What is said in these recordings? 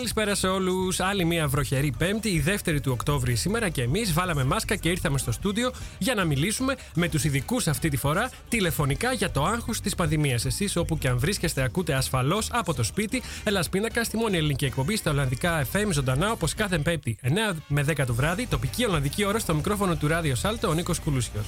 Καλησπέρα σε όλους. Άλλη μια βροχερή Πέμπτη, η δεύτερη του Οκτώβρη σήμερα και εμείς βάλαμε μάσκα και ήρθαμε στο στούντιο για να μιλήσουμε με τους ειδικούς αυτή τη φορά τηλεφωνικά για το άγχος της πανδημίας. Εσείς όπου και αν βρίσκεστε, ακούτε ασφαλώς από το σπίτι. Ελλά πίνακα στη μόνη ελληνική εκπομπή στα Ολλανδικά FM ζωντανά όπως κάθε Πέμπτη 9 με 10 το βράδυ, τοπική Ολλανδική ώρα στο μικρόφωνο του Ράδιο Σάλτο ο Νίκος Κουλούσιος.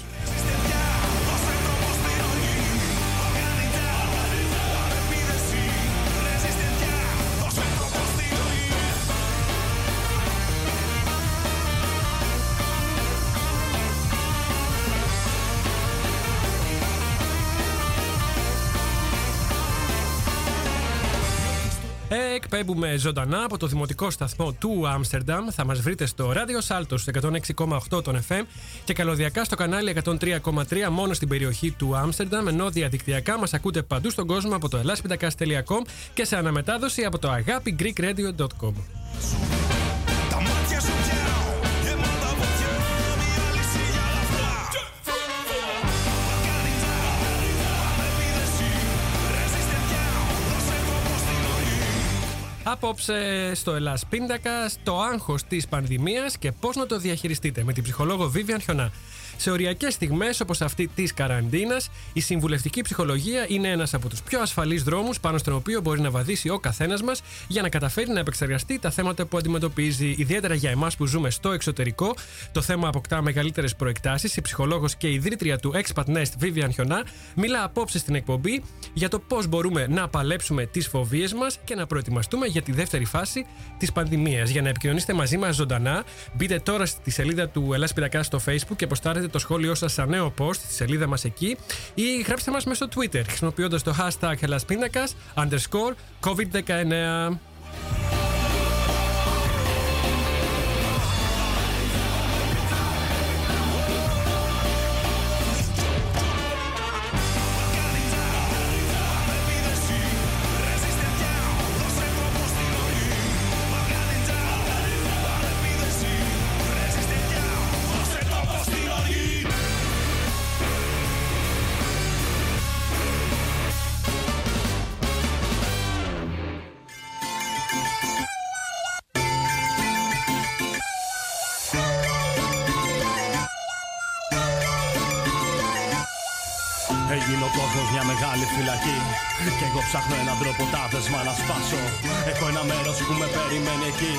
Εκπέμπουμε ζωντανά από το δημοτικό σταθμό του Άμστερνταμ. Θα μας βρείτε στο ράδιο Σάλτος 106,8 των FM και καλωδιακά στο κανάλι 103,3 μόνο στην περιοχή του Άμστερνταμ. Ενώ διαδικτυακά μας ακούτε παντού στον κόσμο από το ελάσπιντακά.com και σε αναμετάδοση από το agapigreekradio.com. Απόψε στο Ελλάς Πίντακα, το άγχος της πανδημίας και πώς να το διαχειριστείτε με την ψυχολόγο Βίβιαν Χιονά. Σε οριακές στιγμές όπως αυτή της καραντίνας, η συμβουλευτική ψυχολογία είναι ένας από τους πιο ασφαλείς δρόμους πάνω στον οποίο μπορεί να βαδίσει ο καθένας μας για να καταφέρει να επεξεργαστεί τα θέματα που αντιμετωπίζει. Ιδιαίτερα για εμάς που ζούμε στο εξωτερικό, το θέμα αποκτά μεγαλύτερες προεκτάσεις. Η ψυχολόγος και ιδρύτρια του Expat Nest, Vivian Χιονά, μιλά απόψε στην εκπομπή για το πώς μπορούμε να παλέψουμε τις φοβίες μας και να προετοιμαστούμε για τη δεύτερη φάση της πανδημίας. Για να επικοινωνήσετε μαζί μας ζωντανά, μπείτε τώρα στη σελίδα του Ελλάς Πυρακάς στο Facebook και αποστάρετε το σχόλιο σας σε νέο post στη σελίδα μας εκεί ή γράψτε μας μέσω Twitter χρησιμοποιώντας το hashtag Hellas underscore COVID-19. Με περιμένει εκεί.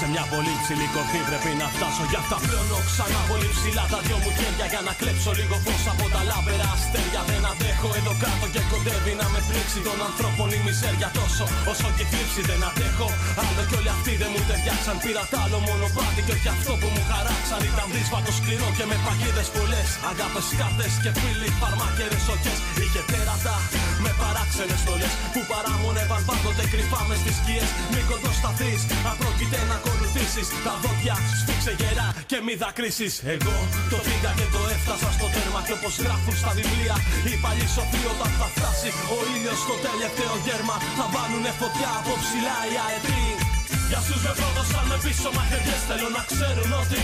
Σε μια πολύ ψηλή κορφή πρέπει να φτάσω. Γι' αυτά πλώνω ξανά πολύ ψηλά τα δυο μου χέρια. Για να κλέψω λίγο φως από τα λάμπερα αστέρια. Δεν αντέχω εδώ κάτω και κοντεύει να με πλήξει. Των ανθρώπων η μιζέρια τόσο όσο και θλίψη δεν αντέχω. Άλλο κι όλοι αυτοί δεν μου ταιριάξαν. Πήρα τ' άλλο μονοπάτι και όχι αυτό που μου χαράξαν. Ήταν δύσβατο σκληρό και με παγίδες πολλές. Αγάπες κάρτε και φίλοι, φαρμάκερες οχέ. Είχε τέρατα με παράξενες στολές που παραμονεύαν πάντοτε κρυφά μες στι σκιές. Μη κοντοσταθείς, αν πρόκειται να ακολουθήσεις. Τα δόντια σφίξε γερά και μη δακρύσεις. Εγώ το πήγα και το έφτασα στο τέρμα. Και όπως γράφουν στα βιβλία, οι παλιοί σοφοί όταν θα φτάσει ο ήλιος στο τελευταίο γέρμα. Θα βάλουνε φωτιά από ψηλά οι αετοί. Για σου με πρόδωσαν με πίσω μαχαιριές Θέλω να ξέρουν ότι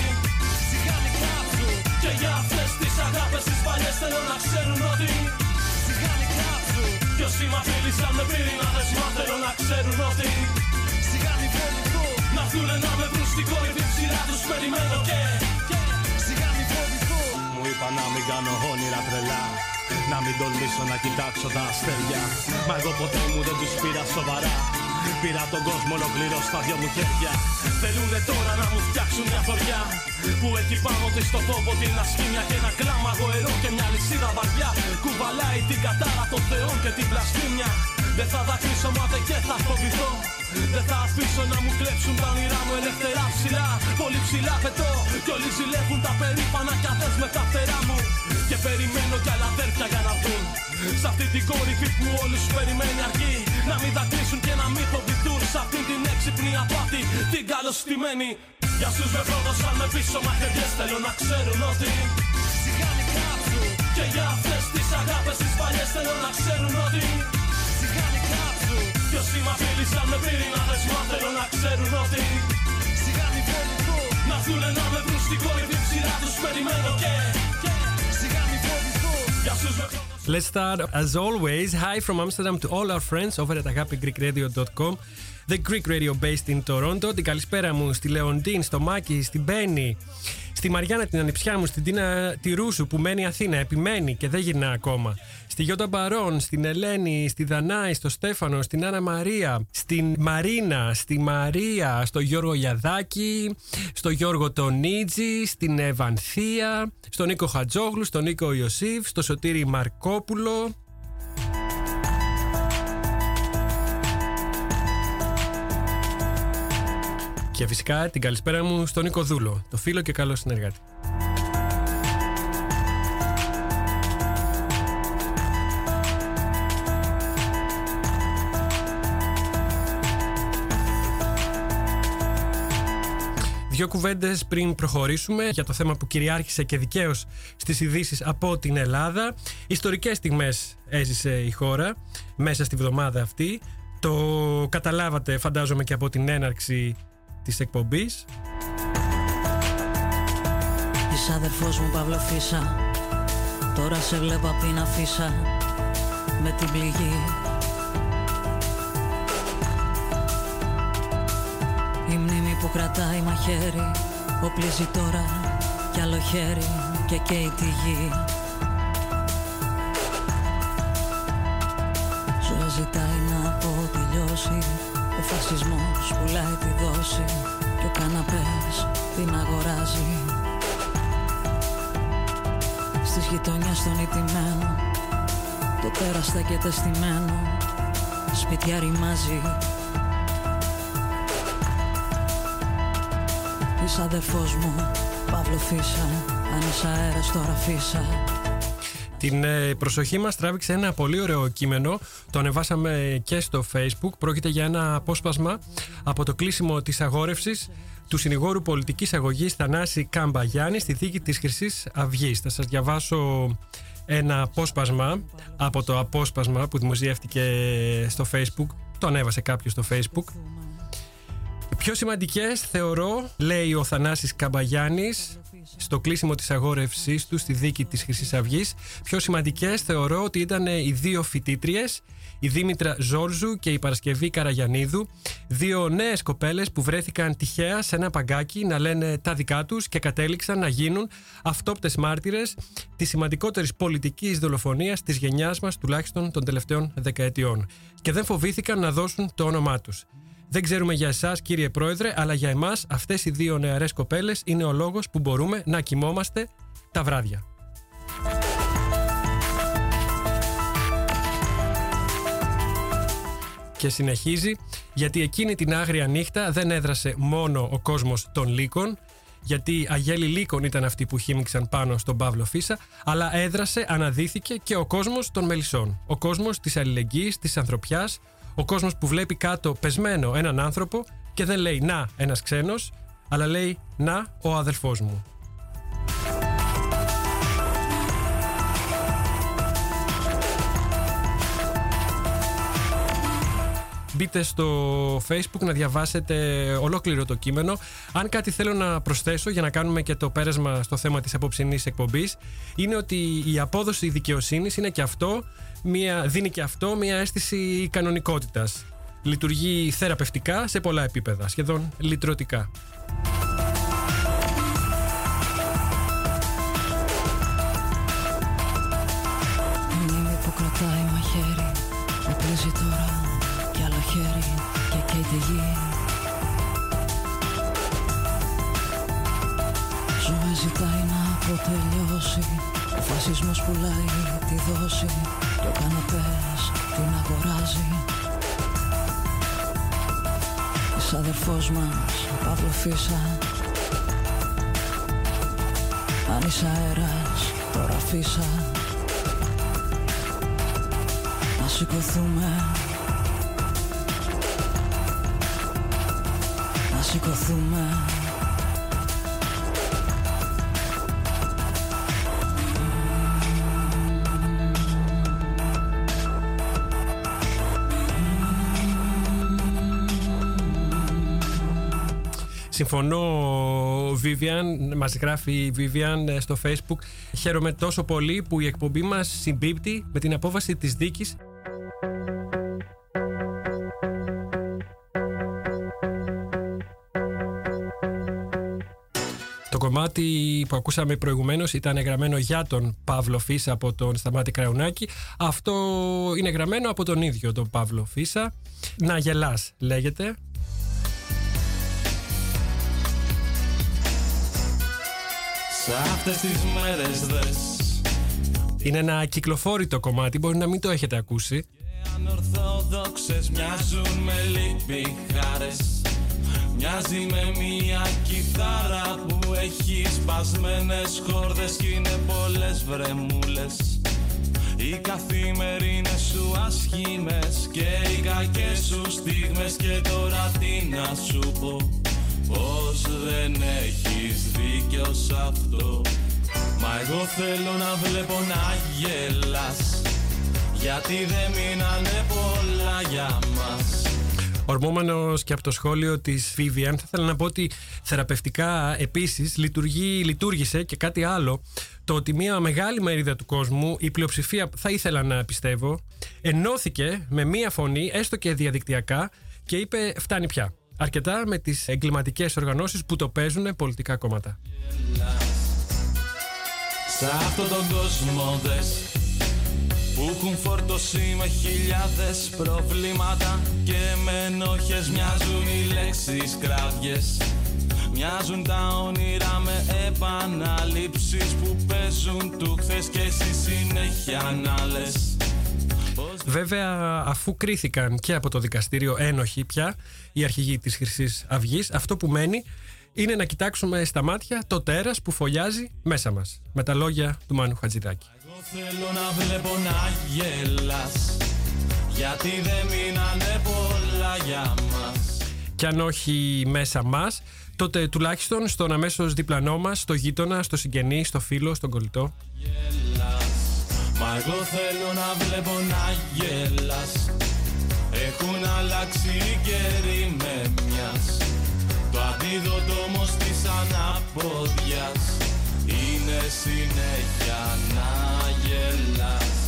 Σιγά κάψου Και για αυτές τις αγάπες τις παλιές Θέλω να ξέρουν ότι Σιγά κάψου Κι όσοι μ' απειλήσαν με πυρηνάδες Μα θέλω να ξέρουν ότι Σιγά μη φοβηθώ Να έρθουνε να με βρουν στην κορυφή ψηλά τους περιμένω και Σιγά μη φοβηθώ Μου είπα να μην κάνω όνειρα τρελά να μην τολμήσω να κοιτάξω τα αστέρια. Μα εγώ ποτέ μου δεν τους πήρα σοβαρά Πήρα τον κόσμο ολοκληρώ στα δυο μου χέρια. Θέλουνε τώρα να μου φτιάξουν μια φοριά Που έχει πάνω της στο φόβο την ασχήμια Και ένα κλάμα γοερό και μια λυσίδα βαριά. Κουβαλάει την κατάρα των θεών και την πλαστήμια. Δεν θα δακρύσω μα δεν και θα φοβηθώ. Δεν θα αφήσω να μου κλέψουν τα όνειρά μου ελευθερά ψηλά. Πολύ ψηλά πετώ Κι όλοι ζηλεύουν τα περήφανα κι αδές με τα φτερά μου. Και περιμένω κι άλλα αδέρφια για να βγουν Σ' αυτή την κορυφή που όλους περιμένει αρκεί. Να μην δακρύσουν και να μην φοβηθούν Σ' αυτή την έξυπνη απάτη την καλωστημένη. Για σους με πρόδωσαν με πίσω μαχαιριές Θέλω να ξέρουν ότι Σιγά μη κάψουν. Και για αυτές τις αγάπες τις παλιές Θέλω να ξέρουν ότι Σιγά μη κάψουν. Κι όσοι μ' απειλήσαν με πυρηνάδες Μα θέλω να ξέρουν ότι Σιγά μη φοβηθώ Να έρθουνε να με βρουν στην κορυφή ψηλά τους περιμένω και Σιγά μη φοβηθώ Για σους με Let's start as always. Hi from Amsterdam to all our friends over at agapigreekradio.com. The Greek Radio based in Toronto. Την καλησπέρα μου στη Λεοντίν, στο Μάκη, στην Μπέννη, στη Μαριάννα την ανιψιά μου, στην Τίνα τη Ρούσου που μένει Αθήνα, επιμένει και δεν γυρνά ακόμα. Στη Γιώτα Μπαρόν, στην Ελένη, στη Δανάη, στο Στέφανο, στην Άννα Μαρία, στην Μαρίνα, στη Μαρία, στο Γιώργο Γιαδάκη, στο Γιώργο Τονίτζη, στην Ευανθία, στον Νίκο Χατζόγλου, στον Νίκο Ιωσήφ, στο Σωτήρι Μαρκόπουλο, Και φυσικά την καλησπέρα μου στον Νίκο Δούλο, το φίλο και καλό συνεργάτη. Δύο κουβέντες πριν προχωρήσουμε για το θέμα που κυριάρχησε και δικαίως στις ειδήσει από την Ελλάδα. Ιστορικές στιγμές έζησε η χώρα μέσα στη βδομάδα αυτή. Το καταλάβατε, φαντάζομαι, και από την έναρξη της εκπομπής. Είσαι αδερφός μου Παύλο Φίσα Τώρα σε βλέπω απ' την αφίσα Με την πληγή Η μνήμη που κρατάει μαχαίρι Οπλίζει τώρα κι άλλο χέρι Και καίει τη γη Ζωή ζητάει να αποτελειώσει ο φασισμός πουλάει τη δόση Και ο καναπές την αγοράζει. Στις γειτονιές των ιτημένων Το τέρας στέκεται στημένο Σπιτιά ρημάζει. Είσαι αδερφός μου Παύλο Φίσα Αν είσαι αέρας τώρα φύσα την ε, προσοχή μας τράβηξε ένα πολύ ωραίο κείμενο. Το ανεβάσαμε και στο facebook. Πρόκειται για ένα απόσπασμα από το κλείσιμο της αγόρευσης του συνηγόρου πολιτικής αγωγής Θανάση Καμπαγιάννη στη θήκη της χρυσής αυγής. Θα σας διαβάσω ένα απόσπασμα από το απόσπασμα που δημοσιεύτηκε στο facebook. Το ανέβασε κάποιος στο facebook. Πιο σημαντικές θεωρώ, λέει ο Θανάσης Καμπαγιάννης, στο κλείσιμο της αγόρευσής τους στη δίκη της χρυσής αυγής. Πιο σημαντικές θεωρώ ότι ήταν οι δύο φοιτήτριες, η Δήμητρα Ζόρζου και η Παρασκευή Καραγιανίδου, δύο νέες κοπέλες που βρέθηκαν τυχαία σε ένα παγκάκι να λένε τα δικά τους και κατέληξαν να γίνουν αυτόπτες μάρτυρες της σημαντικότερης πολιτικής δολοφονίας της γενιάς μας τουλάχιστον των τελευταίων δεκαετιών και δεν φοβήθηκαν να δώσουν το όνομά τους. Δεν ξέρουμε για εσάς, κύριε Πρόεδρε, αλλά για εμάς αυτές οι δύο νεαρές κοπέλες είναι ο λόγος που μπορούμε να κοιμόμαστε τα βράδια. Και συνεχίζει, γιατί εκείνη την άγρια νύχτα δεν έδρασε μόνο ο κόσμος των λύκων, γιατί αγέλη λύκων ήταν αυτοί που χύμιξαν πάνω στον Παύλο Φίσα, αλλά έδρασε, αναδύθηκε και ο κόσμος των μελισσών. Ο κόσμος της αλληλεγγύης, της ανθρωπιάς, ο κόσμος που βλέπει κάτω πεσμένο έναν άνθρωπο και δεν λέει «Να, ένας ξένος», αλλά λέει «Να, ο αδελφός μου». Μπείτε στο facebook να διαβάσετε ολόκληρο το κείμενο. Αν κάτι θέλω να προσθέσω για να κάνουμε και το πέρασμα στο θέμα της απόψινής εκπομπής είναι ότι η απόδοση δικαιοσύνης είναι και αυτό μια, δίνει και αυτό μια αίσθηση κανονικότητας. Λειτουργεί θεραπευτικά σε πολλά επίπεδα, σχεδόν λυτρωτικά. Μνήμη που κρατάει μαχαίρι Οπλίζει τώρα ζητάει να αποτελειώσει. Ο φασισμός πουλάει τη δόση. Και ο καναπές την αγοράζει. Είσαι αδερφός μας, Παύλο Φίσα. Αν είσαι αέρας, τώρα φύσα. Να σηκωθούμε. Να σηκωθούμε Συμφωνώ, Vivian, μας γράφει η Vivian ε, στο facebook. Χαίρομαι τόσο πολύ που η εκπομπή μας συμπίπτει με την απόφαση της δίκης κομμάτι που ακούσαμε προηγουμένως ήταν γραμμένο για τον Παύλο Φίσα από τον Σταμάτη Κραουνάκη. Αυτό είναι γραμμένο από τον ίδιο τον Παύλο Φίσα. Να γελάς λέγεται. Αυτές τις μέρες δες. Είναι ένα κυκλοφόρητο κομμάτι, μπορεί να μην το έχετε ακούσει. Και ανορθόδοξες μοιάζουν με λύπη χάρες. Μοιάζει με μια κιθάρα που έχει σπασμένες χόρδες Κι είναι πολλές βρεμούλες. Οι καθημερινές σου ασχήμες Και οι κακές σου στιγμές Και τώρα τι να σου πω Πως δεν έχεις δίκιο σ' αυτό; Μα εγώ θέλω να βλέπω να γελάς Γιατί δεν μείνανε πολλά για μας Ορμόμενο και από το σχόλιο της Vivian, θα ήθελα να πω ότι θεραπευτικά επίσης λειτουργήσε και κάτι άλλο. Το ότι μια μεγάλη μερίδα του κόσμου, η πλειοψηφία θα ήθελα να πιστεύω, ενώθηκε με μία φωνή, έστω και διαδικτυακά, και είπε: Φτάνει πια. Αρκετά με τις εγκληματικές οργανώσεις που το παίζουν πολιτικά κόμματα. Σε αυτόν τον κόσμο δες που έχουν φορτώσει με χιλιάδες προβλήματα και με ενόχες μοιάζουν οι λέξεις κραυγές Μοιάζουν τα όνειρα με επαναλήψεις που παίζουν του χθες και εσύ συνέχεια να λες Βέβαια, αφού κρίθηκαν και από το δικαστήριο ένοχοι πια οι αρχηγοί της χρυσής αυγής, αυτό που μένει είναι να κοιτάξουμε στα μάτια το τέρας που φωλιάζει μέσα μας. Με τα λόγια του Μάνου Χατζηδάκη. Θέλω να βλέπω να γελάς Γιατί δεν μείνανε πολλά για μας Κι αν όχι μέσα μας Τότε τουλάχιστον στον αμέσως διπλανό μας Στο γείτονα, στο συγγενή, στο φίλο, στον κολλητό Γελάς Μα εγώ θέλω να βλέπω να γελάς. Έχουν αλλάξει οι καιροί με μιας. Το αντίδοτο όμως της αναποδιάς. Είναι συνέχεια να γελάς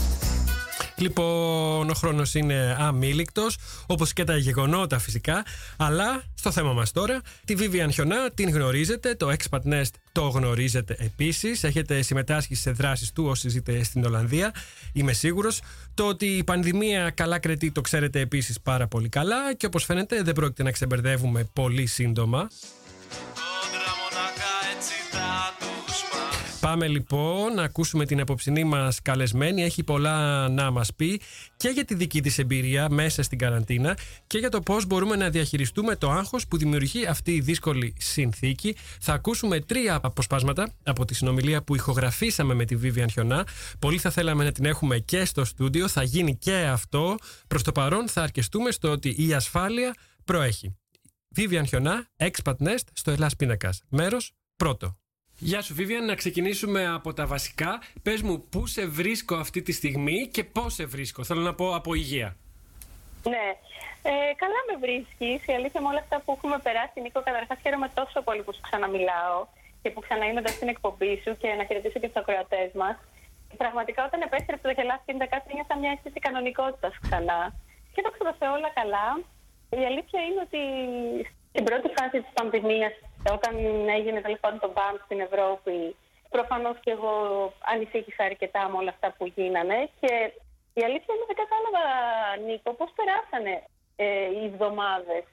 Λοιπόν, ο χρόνος είναι αμήλικτος, όπως και τα γεγονότα φυσικά. Αλλά στο θέμα μας τώρα, τη Vivian Χιονά την γνωρίζετε, το Expat Nest το γνωρίζετε επίσης. Έχετε συμμετάσχει σε δράσεις του όσοι ζείτε στην Ολλανδία, είμαι σίγουρος. Το ότι η πανδημία καλά κρετεί το ξέρετε επίσης πάρα πολύ καλά και όπως φαίνεται δεν πρόκειται να ξεμπερδεύουμε πολύ σύντομα. Πάμε λοιπόν να ακούσουμε την απόψινή μας καλεσμένη. Έχει πολλά να μας πει και για τη δική της εμπειρία μέσα στην καραντίνα και για το πώς μπορούμε να διαχειριστούμε το άγχος που δημιουργεί αυτή η δύσκολη συνθήκη. Θα ακούσουμε τρία αποσπάσματα από τη συνομιλία που ηχογραφήσαμε με τη Vivian Χιονά. Πολύ θα θέλαμε να την έχουμε και στο στούντιο. Θα γίνει και αυτό. Προς το παρόν θα αρκεστούμε στο ότι η ασφάλεια προέχει. Vivian Χιονά, Expat Nest στο Ελλάς Πίνακας. Μέρος πρώτο. Γεια σου Βίβιαν, να ξεκινήσουμε από τα βασικά. Πες μου, πού σε βρίσκω αυτή τη στιγμή και πώς σε βρίσκω. Θέλω να πω από υγεία. Ναι, ε, καλά με βρίσκεις. Η αλήθεια με όλα αυτά που έχουμε περάσει, Νίκο, καταρχάς χαίρομαι τόσο πολύ που σου ξαναμιλάω και που ξαναείμαι στην εκπομπή σου και να χαιρετήσω και τους ακροατές μας. Πραγματικά, όταν επέστρεψε το Γελά 50 νιώθα μια αίσθηση κανονικότητας ξανά. Και το ξέρω όλα καλά. Η αλήθεια είναι ότι στην πρώτη φάση της πανδημίας όταν έγινε τέλος πάντων το μπαμ στην Ευρώπη, προφανώς και εγώ ανησύχησα αρκετά με όλα αυτά που γίνανε. Και η αλήθεια είναι δεν κατάλαβα, Νίκο, πώς περάσανε ε, οι εβδομάδες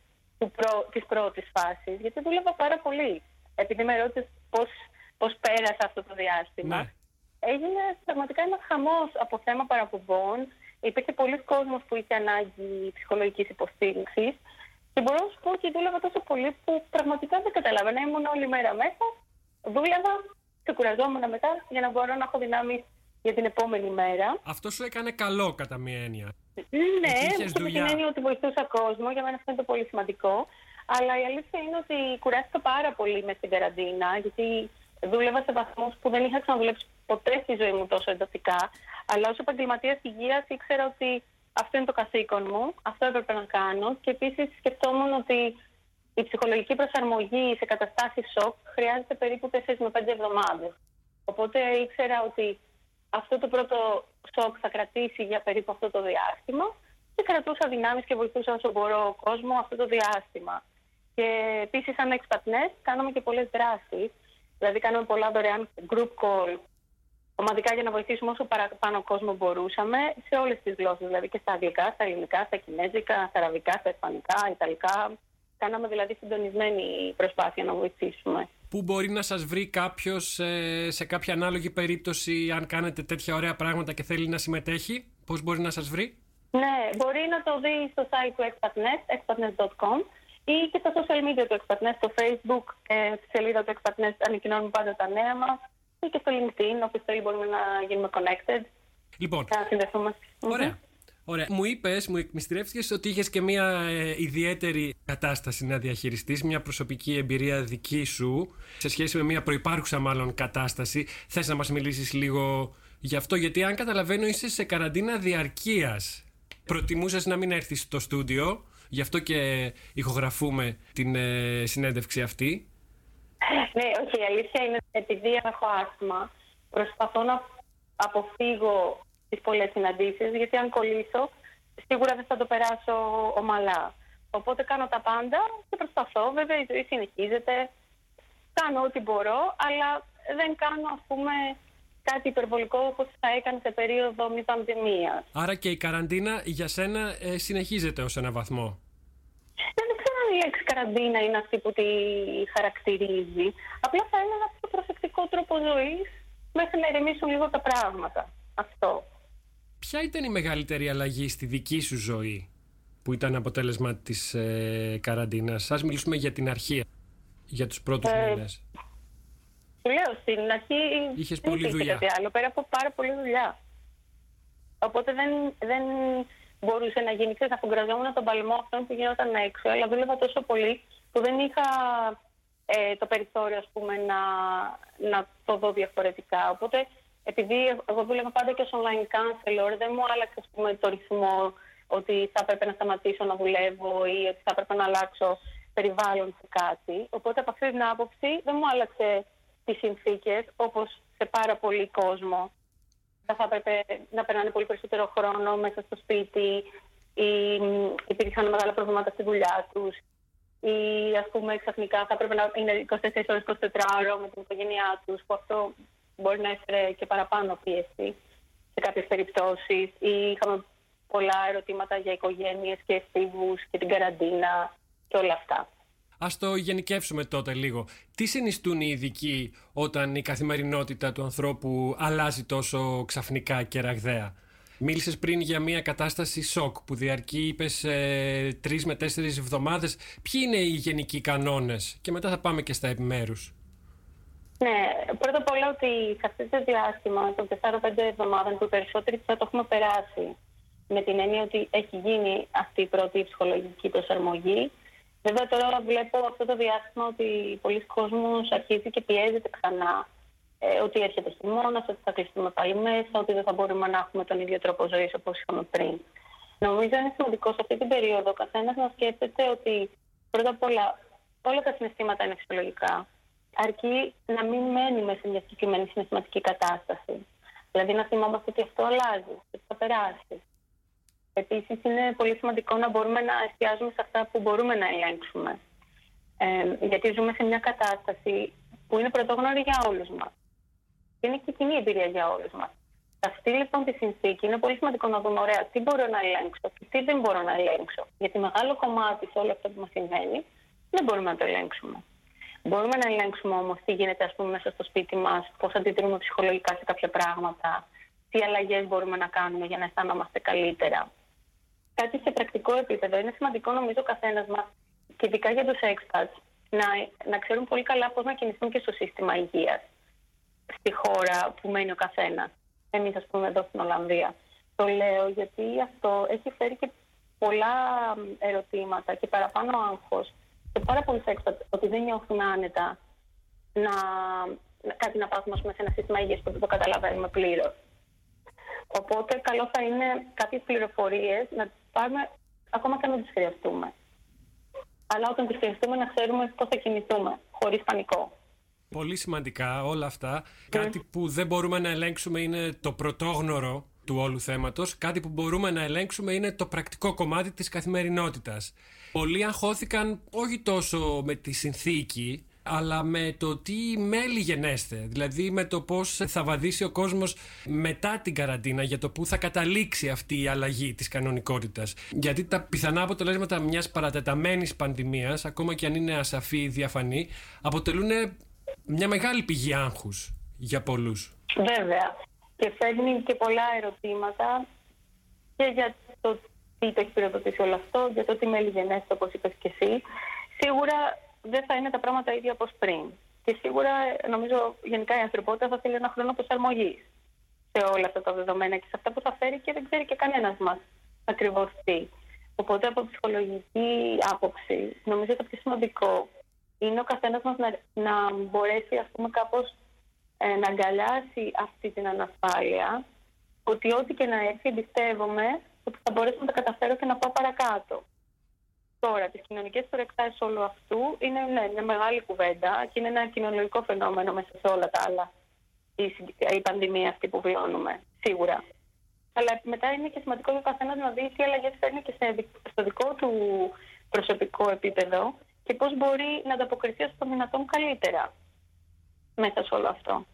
της πρώτης φάσης. Γιατί δούλευα πάρα πολύ. Επειδή με ρώτησες πώς πώς πέρασα αυτό το διάστημα. Ναι. Έγινε πραγματικά ένας χαμός από θέμα παραπομπών. Υπήρχε πολλοί κόσμος που είχε ανάγκη ψυχολογικής υποστήριξης. Και μπορώ να σου πω ότι δούλευα τόσο πολύ που πραγματικά δεν καταλάβαινα. Ήμουν όλη μέρα μέσα, δούλευα, ξεκουραζόμουν μετά για να μπορώ να έχω δυνάμει για την επόμενη μέρα. Αυτό σου έκανε καλό κατά μία έννοια. Ναι, αυτό την έννοια ότι βοηθούσα κόσμο, για μένα αυτό είναι το πολύ σημαντικό. Αλλά η αλήθεια είναι ότι κουράστηκα πάρα πολύ μες στην καραντίνα, γιατί δούλευα σε βαθμούς που δεν είχα ξαναδουλέψει ποτέ στη ζωή μου τόσο εντατικά. Αλλά ως επαγγελματίας υγείας ήξερα ότι αυτό είναι το καθήκον μου, αυτό έπρεπε να κάνω και επίσης σκεφτόμουν ότι η ψυχολογική προσαρμογή σε καταστάσεις σοκ χρειάζεται περίπου 4 με 5 εβδομάδες. Οπότε ήξερα ότι αυτό το πρώτο σοκ θα κρατήσει για περίπου αυτό το διάστημα και κρατούσα δυνάμεις και βοηθούσα όσο μπορώ κόσμος αυτό το διάστημα. Και επίσης σαν expat κάναμε και πολλές δράσεις. Δηλαδή κάναμε πολλά δωρεάν group call ομαδικά για να βοηθήσουμε όσο παραπάνω κόσμο μπορούσαμε σε όλες τις γλώσσες, δηλαδή και στα αγγλικά, στα ελληνικά, στα κινέζικα, στα αραβικά, στα ισπανικά, ιταλικά. Κάναμε δηλαδή συντονισμένη προσπάθεια να βοηθήσουμε. Πού μπορεί να σας βρει κάποιος ε, σε κάποια ανάλογη περίπτωση αν κάνετε τέτοια ωραία πράγματα και θέλει να συμμετέχει, πώς μπορεί να σας βρει; Ναι, μπορεί να το δει στο site του expatnet, expatnet.com ή και στα social media του expatnet, στο facebook, ε, στη σελίδα του expatnet ανακοινώνουμε πάντα τα νέα μας ή και στο LinkedIn, όπου θέλει μπορούμε να γίνουμε connected. Λοιπόν, να συνδεθούμε. Ωραία. Ωραία. Μου είπες, μου εκμυστηρεύτηκε ότι είχες και μια ε, ιδιαίτερη κατάσταση να διαχειριστείς, μια προσωπική εμπειρία δική σου, σε σχέση με μια προπάρχουσα μάλλον κατάσταση. Θες να μας μιλήσεις λίγο γι' αυτό, γιατί αν καταλαβαίνω είσαι σε καραντίνα διαρκείας. Προτιμούσες να μην έρθεις στο στούντιο, γι' αυτό και ηχογραφούμε την ε, συνέντευξη αυτή. Ναι, όχι, η αλήθεια είναι επειδή έχω άσθημα, προσπαθώ να αποφύγω τις πολλές συναντήσεις, γιατί αν κολλήσω, σίγουρα δεν θα το περάσω ομαλά. Οπότε κάνω τα πάντα και προσπαθώ. Βέβαια, η ζωή συνεχίζεται. Κάνω ό,τι μπορώ, αλλά δεν κάνω, ας πούμε, κάτι υπερβολικό όπως θα έκανε σε περίοδο μη πανδημία. Άρα και η καραντίνα για σένα ε, συνεχίζεται ως ένα βαθμό; Δεν ξέρω αν η λέξη καραντίνα είναι αυτή που τη χαρακτηρίζει. Απλά θα έλεγα πιο προσεκτικό τρόπο ζωής μέχρι να ηρεμήσουν λίγο τα πράγματα. Αυτό. Ποια ήταν η μεγαλύτερη αλλαγή στη δική σου ζωή που ήταν αποτέλεσμα της ε, καραντίνας; Ας μιλήσουμε για την αρχή, για τους πρώτους ε, μήνες. Λέω, στην αρχή Είχες δεν πολλή δουλειά. κάτι άλλο, πέρα από πάρα πολλή δουλειά. Οπότε δεν, δεν μπορούσε να γίνει, ξέρεις, να τον παλμό αυτόν που γινόταν έξω, αλλά δούλευα τόσο πολύ που δεν είχα ε, το περιθώριο, ας πούμε, να, να το δω διαφορετικά. Οπότε επειδή εγώ δούλευα πάντα και ως online counselor, δεν μου άλλαξε πούμε, το ρυθμό ότι θα έπρεπε να σταματήσω να δουλεύω ή ότι θα έπρεπε να αλλάξω περιβάλλον σε κάτι. Οπότε από αυτή την άποψη δεν μου άλλαξε τις συνθήκες όπως σε πάρα πολύ κόσμο. Θα έπρεπε να περνάνε πολύ περισσότερο χρόνο μέσα στο σπίτι ή υπήρχαν μεγάλα προβλήματα στη δουλειά τους ή ας πούμε ξαφνικά θα έπρεπε να είναι 24 ώρες 24 ώρες με την οικογένειά τους που αυτό μπορεί να έφερε και παραπάνω πίεση σε κάποιες περιπτώσεις ή είχαμε πολλά ερωτήματα για οικογένειες και εφήβους και την καραντίνα και όλα αυτά. Ας το γενικεύσουμε τότε λίγο. Τι συνιστούν οι ειδικοί όταν η καθημερινότητα του ανθρώπου αλλάζει τόσο ξαφνικά και ραγδαία; Μίλησες πριν για μια κατάσταση σοκ που διαρκεί, είπες, ε, τρεις με τέσσερις εβδομάδες. Ποιοι είναι οι γενικοί κανόνες; Και μετά θα πάμε και στα επιμέρους. Ναι, πρώτα απ' όλα ότι σε αυτό το διάστημα των 4-5 εβδομάδων που οι περισσότεροι θα το έχουμε περάσει με την έννοια ότι έχει γίνει αυτή η πρώτη ψυχολογική προσαρμογή. Βέβαια τώρα βλέπω αυτό το διάστημα ότι πολλοί κόσμος αρχίζει και πιέζεται ξανά ε, ότι έρχεται χειμώνας, ότι θα κλειστούμε πάλι μέσα, ότι δεν θα μπορούμε να έχουμε τον ίδιο τρόπο ζωής όπως είχαμε πριν. Νομίζω είναι σημαντικό σε αυτή την περίοδο ο καθένας να σκέφτεται ότι πρώτα απ' όλα όλα τα συναισθήματα είναι φυσιολογικά αρκεί να μην μένουμε σε μια συγκεκριμένη συναισθηματική κατάσταση. Δηλαδή να θυμόμαστε ότι αυτό αλλάζει, ότι θα περάσει. Επίσης, είναι πολύ σημαντικό να μπορούμε να εστιάζουμε σε αυτά που μπορούμε να ελέγξουμε. Ε, γιατί ζούμε σε μια κατάσταση που είναι πρωτόγνωρη για όλους μας. Και είναι και κοινή εμπειρία για όλους μας. Σε αυτή λοιπόν τη συνθήκη είναι πολύ σημαντικό να δούμε, ωραία, τι μπορώ να ελέγξω και τι δεν μπορώ να ελέγξω. Γιατί μεγάλο κομμάτι σε όλο αυτό που μας συμβαίνει δεν μπορούμε να το ελέγξουμε. Μπορούμε να ελέγξουμε όμως τι γίνεται ας πούμε, μέσα στο σπίτι μας, πώς αντιδρούμε ψυχολογικά σε κάποια πράγματα, τι αλλαγές μπορούμε να κάνουμε για να αισθάνομαστε καλύτερα. Κάτι σε πρακτικό επίπεδο. Είναι σημαντικό νομίζω ο καθένας μας, και ειδικά για τους expats, να, να ξέρουν πολύ καλά πώς να κινηθούν και στο σύστημα υγείας στη χώρα που μένει ο καθένας. Εμείς, ας πούμε, εδώ στην Ολλανδία. Το λέω γιατί αυτό έχει φέρει και πολλά ερωτήματα και παραπάνω άγχος και πάρα πολλοί έξω ότι δεν νιώθουν άνετα να, κάτι να πάθουμε σε ένα σύστημα υγείας που δεν το καταλαβαίνουμε πλήρως. Οπότε, καλό θα είναι κάποιες πληροφορίες να τι πάρουμε ακόμα και αν δεν τις χρειαστούμε. αλλά όταν τις χρειαστούμε να ξέρουμε πώς θα κινηθούμε, χωρίς πανικό. Πολύ σημαντικά όλα αυτά. Κάτι που δεν μπορούμε να ελέγξουμε είναι το πρωτόγνωρο του όλου θέματος. Κάτι που μπορούμε να ελέγξουμε είναι το πρακτικό κομμάτι της καθημερινότητας. Πολλοί αγχώθηκαν όχι τόσο με τη συνθήκη, αλλά με το τι μέλη γενέστε. Δηλαδή με το πώς θα βαδίσει ο κόσμος μετά την καραντίνα για το πού θα καταλήξει αυτή η αλλαγή της κανονικότητας. Γιατί τα πιθανά αποτελέσματα μιας παρατεταμένης πανδημίας, ακόμα και αν είναι ασαφή ή διαφανή, αποτελούν μια μεγάλη πηγή άγχους για πολλούς. Βέβαια. Και φέρνει και πολλά ερωτήματα και για το τι το έχει πυροδοτήσει όλο αυτό, για το τι μέλη γενέστε, όπως είπες και εσύ. Σίγουρα δεν θα είναι τα πράγματα ίδια όπως πριν. Και σίγουρα, νομίζω, γενικά η ανθρωπότητα θα θέλει ένα χρόνο προσαρμογής σε όλα αυτά τα δεδομένα και σε αυτά που θα φέρει και δεν ξέρει και κανένας μας ακριβώς τι. Οπότε, από ψυχολογική άποψη, νομίζω το πιο σημαντικό είναι ο καθένας μας να, να μπορέσει, ας πούμε, κάπως ε, να αγκαλιάσει αυτή την ανασφάλεια, ότι ό,τι και να έρθει, εμπιστεύομαι ότι θα μπορέσω να τα καταφέρω και να πάω παρακάτω. Τώρα, τις κοινωνικές προεκτάσεις όλου αυτού είναι ναι, μια μεγάλη κουβέντα και είναι ένα κοινωνικό φαινόμενο μέσα σε όλα τα άλλα. Η, η πανδημία αυτή που βιώνουμε, σίγουρα. Αλλά μετά είναι και σημαντικό για ο καθένας να δει τι αλλαγές φέρνει και στο δικό του προσωπικό επίπεδο και πώς μπορεί να ανταποκριθεί ω το δυνατόν καλύτερα μέσα σε όλο αυτό.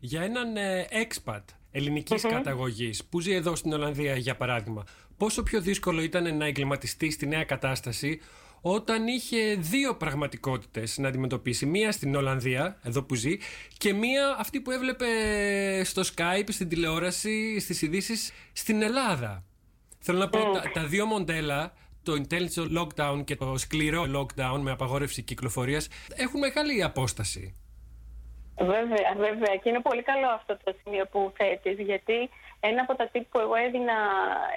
Για έναν ε, expat ελληνικής mm-hmm. καταγωγής που ζει εδώ στην Ολλανδία για παράδειγμα, πόσο πιο δύσκολο ήταν να εγκληματιστεί στη νέα κατάσταση όταν είχε δύο πραγματικότητες να αντιμετωπίσει. Μία στην Ολλανδία, εδώ που ζει, και μία αυτή που έβλεπε στο Skype, στην τηλεόραση, στις ειδήσεις στην Ελλάδα. Θέλω να πω, τα, τα δύο μοντέλα το intelligent lockdown και το σκληρό lockdown με απαγόρευση κυκλοφορίας έχουν μεγάλη απόσταση. Βέβαια, βέβαια. Και είναι πολύ καλό αυτό το σημείο που θέτεις, γιατί ένα από τα τύπου που εγώ έδινα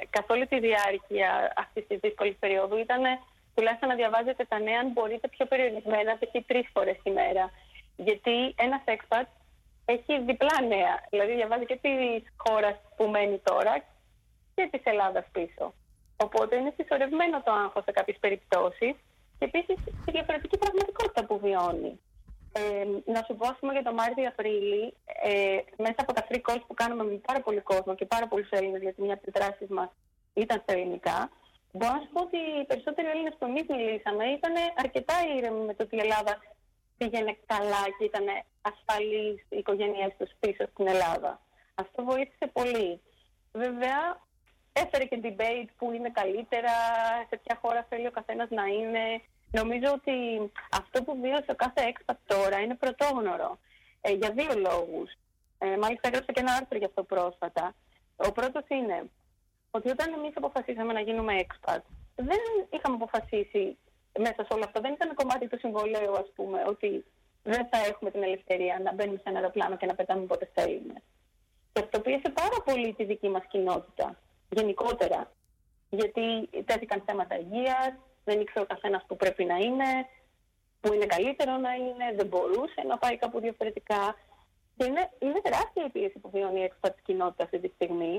καθ' όλη τη διάρκεια αυτής της δύσκολης περίοδου ήταν τουλάχιστον να διαβάζετε τα νέα, αν μπορείτε πιο περιορισμένα, π.χ. τρεις φορές τη μέρα. Γιατί ένα expat έχει διπλά νέα. Δηλαδή, διαβάζει και της χώρας που μένει τώρα και της Ελλάδας πίσω. Οπότε είναι συσσωρευμένο το άγχος σε κάποιες περιπτώσεις και επίσης τη διαφορετική πραγματικότητα που βιώνει. Ε, να σου πω, πούμε, για το Μάρτιο-Απρίλη, ε, μέσα από τα free calls που κάνουμε με πάρα πολύ κόσμο και πάρα πολλούς Έλληνες, γιατί μια από τις δράσεις μας ήταν στα ελληνικά, μπορώ να σου πω ότι οι περισσότεροι Έλληνες που εμείς μιλήσαμε ήταν αρκετά ήρεμοι με το ότι η Ελλάδα πήγαινε καλά και ήταν ασφαλής η οικογένειά τους πίσω στην Ελλάδα. Αυτό βοήθησε πολύ. Βέβαια, έφερε και debate που είναι καλύτερα, σε ποια χώρα θέλει ο καθένας να είναι. Νομίζω ότι αυτό που βίωσε ο κάθε έξπατ τώρα είναι πρωτόγνωρο. Ε, για δύο λόγους. Ε, μάλιστα έγραψα και ένα άρθρο για αυτό πρόσφατα. Ο πρώτος είναι ότι όταν εμείς αποφασίσαμε να γίνουμε expat, δεν είχαμε αποφασίσει μέσα σε όλο αυτό, δεν ήταν κομμάτι του συμβολέου, ας πούμε, ότι δεν θα έχουμε την ελευθερία να μπαίνουμε σε ένα αεροπλάνο και να πετάμε όποτε θέλουμε. Και αυτό πίεσε πάρα πολύ τη δική μας κοινότητα, γενικότερα. Γιατί τέθηκαν θέματα υγείας, δεν ήξερε ο καθένας που πρέπει να είναι, που είναι καλύτερο να είναι, δεν μπορούσε να πάει κάπου διαφορετικά. Και είναι, είναι τεράστια η πίεση που βιώνει η εξωτερική κοινότητα αυτή τη στιγμή.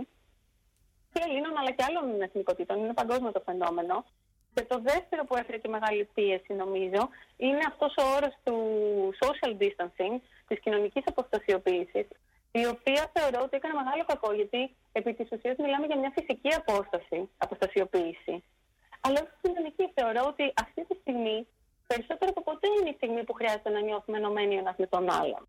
Και Ελλήνων αλλά και άλλων εθνικότητων. Είναι παγκόσμιο το φαινόμενο. Και το δεύτερο που έφερε και μεγάλη πίεση, νομίζω, είναι αυτός ο όρος του social distancing, της κοινωνικής αποστασιοποίησης, η οποία θεωρώ ότι έκανε μεγάλο κακό, γιατί επί της ουσίας μιλάμε για μια φυσική απόσταση, αποστασιοποίηση. Αλλά όχι κοινωνική. Θεωρώ ότι αυτή τη στιγμή περισσότερο από ποτέ είναι η στιγμή που χρειάζεται να νιώθουμε ενωμένοι ένας με τον άλλον.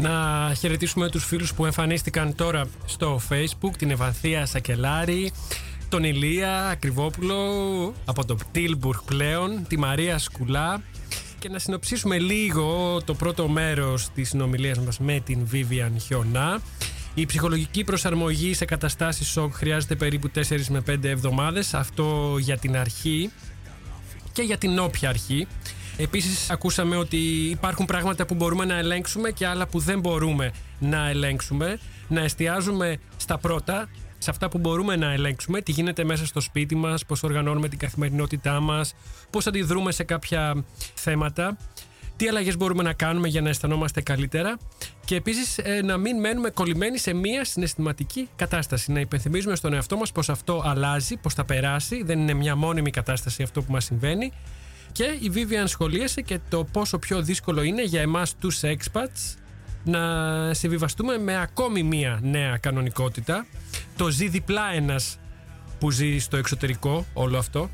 Να χαιρετήσουμε τους φίλους που εμφανίστηκαν τώρα στο facebook, την Ευανθία Σακελάρη, τον Ηλία Ακριβόπουλο από το Πτήλμπουργκ πλέον, τη Μαρία Σκουλά και να συνοψίσουμε λίγο το πρώτο μέρος της συνομιλίας μας με την Vivian Χιονά. Η ψυχολογική προσαρμογή σε καταστάσεις σοκ χρειάζεται περίπου 4 με 5 εβδομάδες, αυτό για την αρχή και για την όποια αρχή. Επίσης ακούσαμε ότι υπάρχουν πράγματα που μπορούμε να ελέγξουμε και άλλα που δεν μπορούμε να ελέγξουμε. Να εστιάζουμε στα πρώτα, σε αυτά που μπορούμε να ελέγξουμε, τι γίνεται μέσα στο σπίτι μας, πώς οργανώνουμε την καθημερινότητά μας, πώς αντιδρούμε σε κάποια θέματα, τι αλλαγές μπορούμε να κάνουμε για να αισθανόμαστε καλύτερα και επίσης ε, να μην μένουμε κολλημένοι σε μία συναισθηματική κατάσταση. Να υπενθυμίζουμε στον εαυτό μας πως αυτό αλλάζει, πως θα περάσει, δεν είναι μια μόνιμη κατάσταση αυτό που μας συμβαίνει. Και η Vivian σχολίασε και το πόσο πιο δύσκολο είναι για εμάς τους expats να συμβιβαστούμε με ακόμη μία νέα κανονικότητα. Το ζει διπλά ένας που ζει στο εξωτερικό όλο αυτό.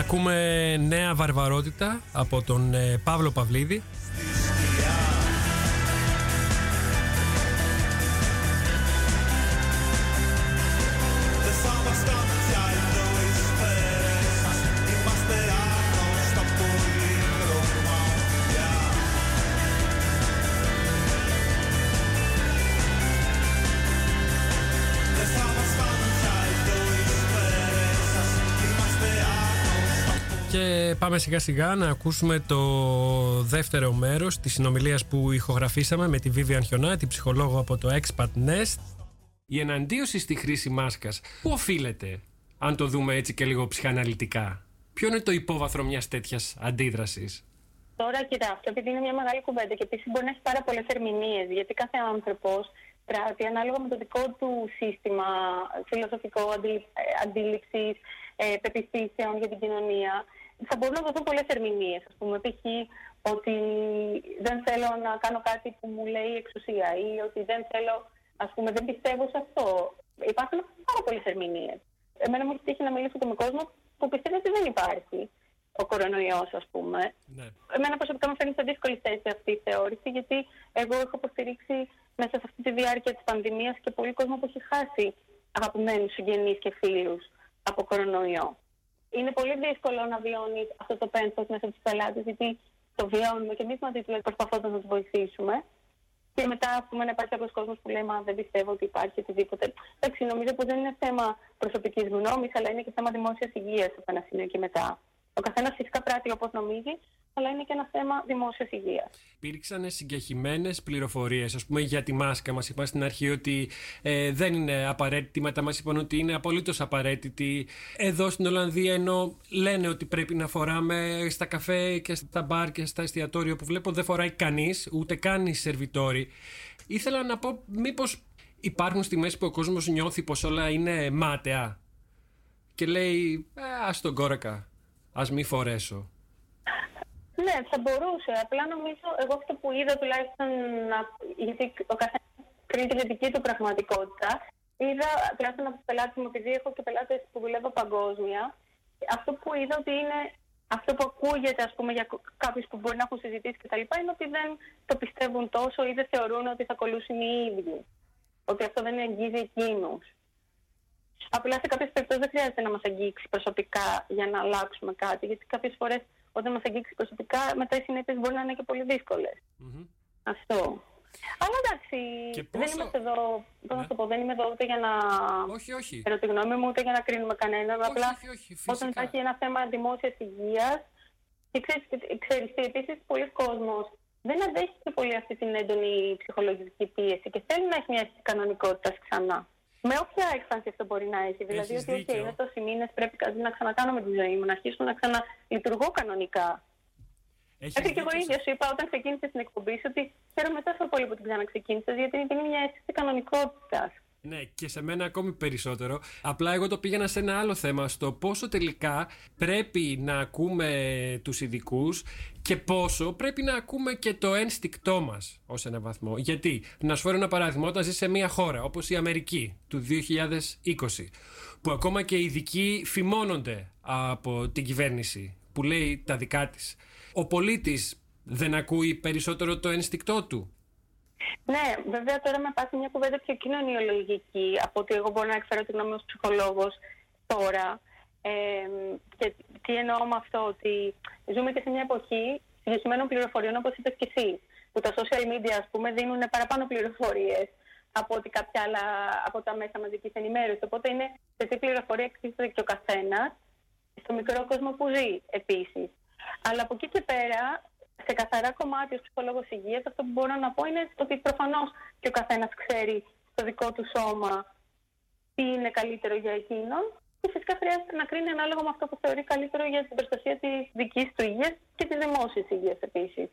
Ακούμε νέα βαρβαρότητα από τον ε, Παύλο Παυλίδη πάμε σιγά σιγά να ακούσουμε το δεύτερο μέρος της συνομιλίας που ηχογραφήσαμε με τη Vivian Χιονά, την ψυχολόγο από το Expat Nest. Η εναντίωση στη χρήση μάσκας, πού οφείλεται, αν το δούμε έτσι και λίγο ψυχαναλυτικά; Ποιο είναι το υπόβαθρο μιας τέτοιας αντίδρασης; Τώρα, κοιτάξτε, επειδή είναι μια μεγάλη κουβέντα και επίσης μπορεί να έχει πάρα πολλές ερμηνείες, γιατί κάθε άνθρωπος πράττει ανάλογα με το δικό του σύστημα φιλοσοφικό αντίληψης, ε, πεπιθήσεων για την κοινωνία θα μπορούν να δοθούν πολλές ερμηνείες. Α πούμε, π.χ. ότι δεν θέλω να κάνω κάτι που μου λέει η εξουσία ή ότι δεν θέλω, ας πούμε, δεν πιστεύω σε αυτό. Υπάρχουν πάρα πολλές ερμηνείες. Εμένα μου έχει τύχει να μιλήσω και με κόσμο που πιστεύει ότι δεν υπάρχει ο κορονοϊός, ας πούμε. Ναι. Εμένα προσωπικά μου φαίνεται δύσκολη θέση αυτή η θεώρηση, γιατί εγώ έχω υποστηρίξει μέσα σε αυτή τη διάρκεια της πανδημίας και πολύ κόσμο που έχει χάσει αγαπημένους συγγενείς και φίλους από κορονοϊό είναι πολύ δύσκολο να βιώνεις αυτό το πένθος μέσα στου πελάτες, γιατί το βιώνουμε και εμείς μαζί του προσπαθώντας να τους βοηθήσουμε. Και μετά, ας πούμε, να υπάρχει κάποιος κόσμος που λέει Μα δεν πιστεύω ότι υπάρχει οτιδήποτε. Εντάξει, νομίζω πως δεν είναι θέμα προσωπικής γνώμης, αλλά είναι και θέμα δημόσιας υγείας από ένα σημείο και μετά. Ο καθένας φυσικά πράττει όπως νομίζει, αλλά είναι και ένα θέμα δημόσιας υγείας. Υπήρξαν συγκεχημένες πληροφορίες, ας πούμε, για τη μάσκα. Μας είπαν στην αρχή ότι ε, δεν είναι απαραίτητη, μετά μας είπαν ότι είναι απολύτως απαραίτητη. Εδώ στην Ολλανδία, ενώ λένε ότι πρέπει να φοράμε στα καφέ και στα μπαρ και στα εστιατόρια που βλέπω, δεν φοράει κανείς, ούτε καν οι σερβιτόροι. Ήθελα να πω, μήπως υπάρχουν στιγμές που ο κόσμος νιώθει πως όλα είναι μάταια και λέει «Α, τον κόρακα, ας μη φορέσω». Ναι, θα μπορούσε. Απλά νομίζω, εγώ αυτό που είδα τουλάχιστον, γιατί ο καθένας κρίνει τη δική του πραγματικότητα, είδα τουλάχιστον από τους πελάτες μου, επειδή έχω και πελάτες που δουλεύω παγκόσμια, αυτό που είδα ότι είναι αυτό που ακούγεται ας πούμε, για κάποιους που μπορεί να έχουν συζητήσει κτλ. είναι ότι δεν το πιστεύουν τόσο ή δεν θεωρούν ότι θα κολλούσουν οι ίδιοι. Ότι αυτό δεν αγγίζει εκείνους. Απλά σε κάποιες περιπτώσεις δεν χρειάζεται να μας αγγίξει προσωπικά για να αλλάξουμε κάτι, γιατί κάποιες φορές όταν μας αγγίξει προσωπικά, μετά οι συνέπειες μπορεί να είναι και πολύ Αυτό. Αλλά εντάξει, δεν είμαστε εδώ, πώς να ναι. το πω, δεν είμαι εδώ ούτε για να όχι, όχι. τη γνώμη μου, ούτε για να κρίνουμε κανέναν. Όχι, απλά όχι, όχι, όταν υπάρχει ένα θέμα δημόσιας υγείας. Και ξέρεις, επίσης, πολλοί κόσμος δεν αντέχει και πολύ αυτή την έντονη ψυχολογική πίεση και θέλει να έχει μια κανονικότητα ξανά. Με όποια έκφανση αυτό μπορεί να έχει. Δηλαδή, ότι okay, είναι τόσοι μήνες, πρέπει κάτι να ξανακάνω με τη ζωή μου, να αρχίσω να ξαναλειτουργώ κανονικά. Έχεις και εγώ ίδια σου είπα όταν ξεκίνησε την εκπομπή σου ότι χαίρομαι τόσο πολύ που την ξαναξεκίνησες, γιατί είναι μια αίσθηση κανονικότητας. Ναι, και σε μένα ακόμη περισσότερο. Απλά εγώ το πήγαινα σε ένα άλλο θέμα, στο πόσο τελικά πρέπει να ακούμε τους ειδικούς και πόσο πρέπει να ακούμε και το ένστικτό μας ως ένα βαθμό. Γιατί, να σου φέρω ένα παράδειγμα, όταν ζεις σε μια χώρα όπως η Αμερική του 2020, που ακόμα και οι ειδικοί φημώνονται από την κυβέρνηση που λέει τα δικά της, ο πολίτης δεν ακούει περισσότερο το ένστικτό του ναι, βέβαια τώρα με πάθει μια κουβέντα πιο κοινωνιολογική από ότι εγώ μπορώ να εκφέρω τη γνώμη ως ψυχολόγος τώρα. Ε, και τι εννοώ με αυτό, ότι ζούμε και σε μια εποχή συγκεκριμένων πληροφοριών όπως είπες και εσύ, που τα social media ας πούμε δίνουν παραπάνω πληροφορίες από ότι κάποια άλλα από τα μέσα μαζικής ενημέρωσης. Οπότε είναι σε τι πληροφορία εκτίθεται και ο καθένας στο μικρό κόσμο που ζει επίσης. Αλλά από εκεί και πέρα σε καθαρά κομμάτι ως ψυχολόγος υγείας αυτό που μπορώ να πω είναι ότι προφανώς και ο καθένας ξέρει στο δικό του σώμα τι είναι καλύτερο για εκείνον και φυσικά χρειάζεται να κρίνει ανάλογα με αυτό που θεωρεί καλύτερο για την προστασία της δικής του υγείας και της δημόσιας υγείας επίσης.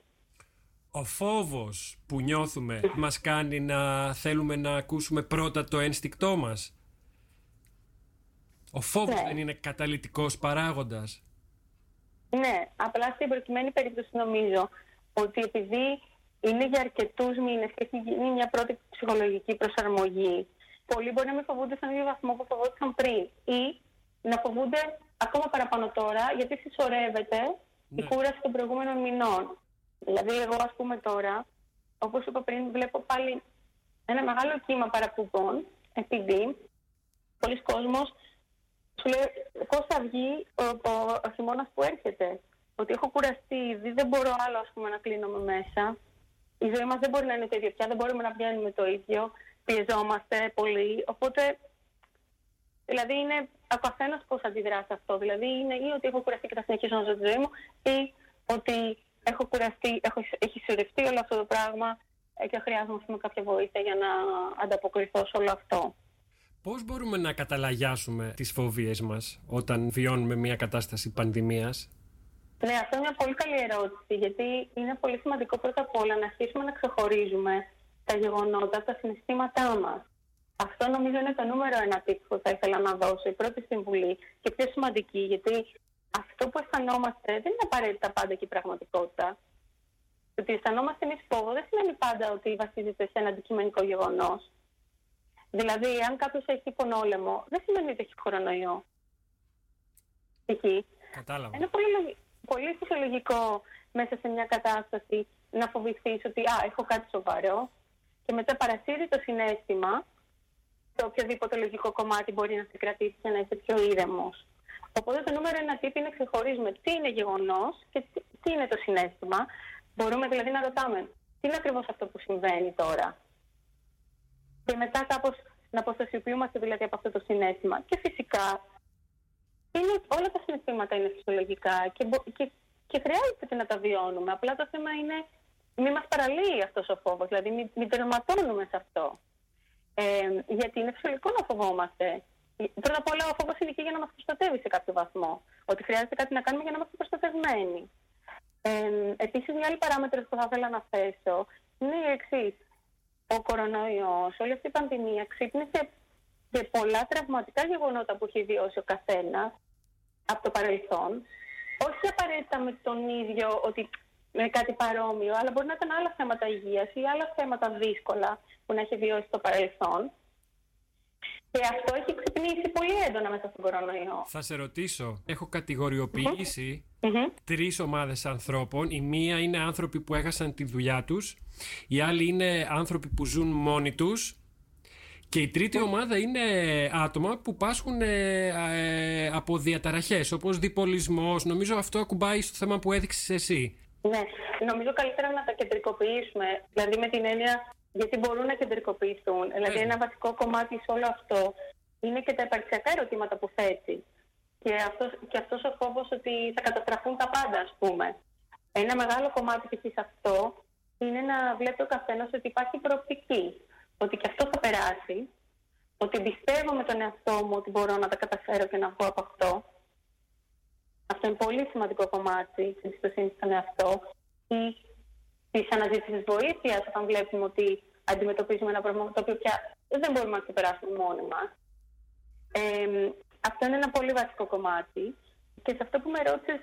Ο φόβος που νιώθουμε μας κάνει να θέλουμε να ακούσουμε πρώτα το ένστικτό μας; Ο φόβος Ναι. δεν είναι καταλητικός παράγοντας. Ναι, απλά στην προκειμένη περίπτωση νομίζω ότι επειδή είναι για αρκετούς μήνες και έχει γίνει μια πρώτη ψυχολογική προσαρμογή, πολλοί μπορεί να μην φοβούνται στον ίδιο βαθμό που φοβόντουσαν πριν ή να φοβούνται ακόμα παραπάνω τώρα γιατί συσσωρεύεται Ναι. η κούραση των προηγούμενων μηνών. Δηλαδή, εγώ, ας πούμε τώρα, όπως είπα πριν, βλέπω πάλι ένα μεγάλο κύμα παραπομπών επειδή πολλοί κόσμος σου λέει πώς θα βγει ο, ο, ο χειμώνας που έρχεται. Ότι έχω κουραστεί ήδη, δεν μπορώ άλλο ας πούμε, να κλείνομαι μέσα. Η ζωή μας δεν μπορεί να είναι το ίδιο πια, δεν μπορούμε να βγαίνουμε το ίδιο. Πιεζόμαστε πολύ. Οπότε, δηλαδή είναι ο καθένας πώς αντιδρά σε αυτό. Δηλαδή είναι ή ότι έχω κουραστεί και θα συνεχίσω να ζω τη ζωή μου, ή ότι έχω κουραστεί, έχω, έχει συσσωρευτεί όλο αυτό το πράγμα ε, και χρειάζομαι ας πούμε, κάποια βοήθεια για να ανταποκριθώ σε όλο αυτό. Πώς μπορούμε να καταλαγιάσουμε τις φοβίες μας όταν βιώνουμε μια κατάσταση πανδημίας; Ναι, αυτό είναι μια πολύ καλή ερώτηση, γιατί είναι πολύ σημαντικό πρώτα απ' όλα να αρχίσουμε να ξεχωρίζουμε τα γεγονότα από τα συναισθήματά μας. Αυτό νομίζω είναι το νούμερο ένα tip που θα ήθελα να δώσω, η πρώτη συμβουλή και πιο σημαντική, γιατί αυτό που αισθανόμαστε δεν είναι απαραίτητα πάντα και η πραγματικότητα. Το ότι αισθανόμαστε εμείς φόβο δεν σημαίνει πάντα ότι βασίζεται σε ένα αντικειμενικό γεγονός. Δηλαδή, αν κάποιος έχει πονόλεμο, δεν σημαίνει ότι έχει κορονοϊό. Εκεί. Κατάλαβα. Είναι πολύ, λογι- πολύ φυσιολογικό μέσα σε μια κατάσταση να φοβηθείς ότι α, έχω κάτι σοβαρό και μετά παρασύρει το συνέστημα το οποιοδήποτε λογικό κομμάτι μπορεί να σε κρατήσει και να είσαι πιο ήρεμος. Οπότε το νούμερο ένα τύπο είναι ξεχωρίζουμε τι είναι γεγονός και τι, τι είναι το συνέστημα. Μπορούμε δηλαδή να ρωτάμε τι είναι ακριβώς αυτό που συμβαίνει τώρα; Και μετά κάπως να αποστασιοποιούμαστε δηλαδή από αυτό το συνέστημα. Και φυσικά είναι, όλα τα συναισθήματα είναι φυσιολογικά και, μπο- και, και χρειάζεται και να τα βιώνουμε. Απλά το θέμα είναι μην μας παραλύει αυτός ο φόβος, δηλαδή μην, μην τερματώνουμε σε αυτό. Ε, γιατί είναι φυσιολογικό να φοβόμαστε. Πρώτα απ' όλα ο φόβος είναι και για να μας προστατεύει σε κάποιο βαθμό. Ότι χρειάζεται κάτι να κάνουμε για να είμαστε προστατευμένοι. Ε, επίσης μια άλλη παράμετρο που θα ήθελα να θέσω είναι η εξής. Ο κορονοϊός, όλη αυτή η πανδημία ξύπνησε σε πολλά τραυματικά γεγονότα που έχει βιώσει ο καθένας από το παρελθόν. Όχι απαραίτητα με τον ίδιο ότι με κάτι παρόμοιο, αλλά μπορεί να ήταν άλλα θέματα υγείας ή άλλα θέματα δύσκολα που να έχει βιώσει στο παρελθόν. Και αυτό έχει ξυπνήσει πολύ έντονα μέσα στον κορονοϊό. Θα σε ρωτήσω, έχω κατηγοριοποιήσει Μμμ. τρεις ομάδες ανθρώπων. Η μία είναι άνθρωποι που έχασαν τη δουλειά τους, η άλλη είναι άνθρωποι που ζουν μόνοι τους και η τρίτη ομάδα είναι άτομα που πάσχουν ε, ε, από διαταραχές όπως διπολισμός. Νομίζω αυτό ακουμπάει στο θέμα που έδειξες εσύ. Ναι, νομίζω καλύτερα να τα κεντρικοποιήσουμε. Δηλαδή με την έννοια γιατί μπορούν να κεντρικοποιηθούν. Δηλαδή Ναι. ένα βασικό κομμάτι σε όλο αυτό είναι και τα υπαρξιακά ερωτήματα που θέτει. Και αυτός, και αυτός ο φόβος ότι θα καταστραφούν τα πάντα, ας πούμε. Ένα μεγάλο κομμάτι π.χ. σε αυτό είναι να βλέπει ο καθένας ότι υπάρχει προοπτική. Ότι και αυτό θα περάσει. Ότι πιστεύω με τον εαυτό μου ότι μπορώ να τα καταφέρω και να βγω από αυτό. Αυτό είναι πολύ σημαντικό κομμάτι της εμπιστοσύνης στον εαυτό. ή της αναζήτησης βοήθειας, όταν βλέπουμε ότι αντιμετωπίζουμε ένα πρόβλημα το οποίο πια δεν μπορούμε να ξεπεράσουμε μόνοι μας. Ε, αυτό είναι ένα πολύ βασικό κομμάτι. Και σε αυτό που με ρώτησες,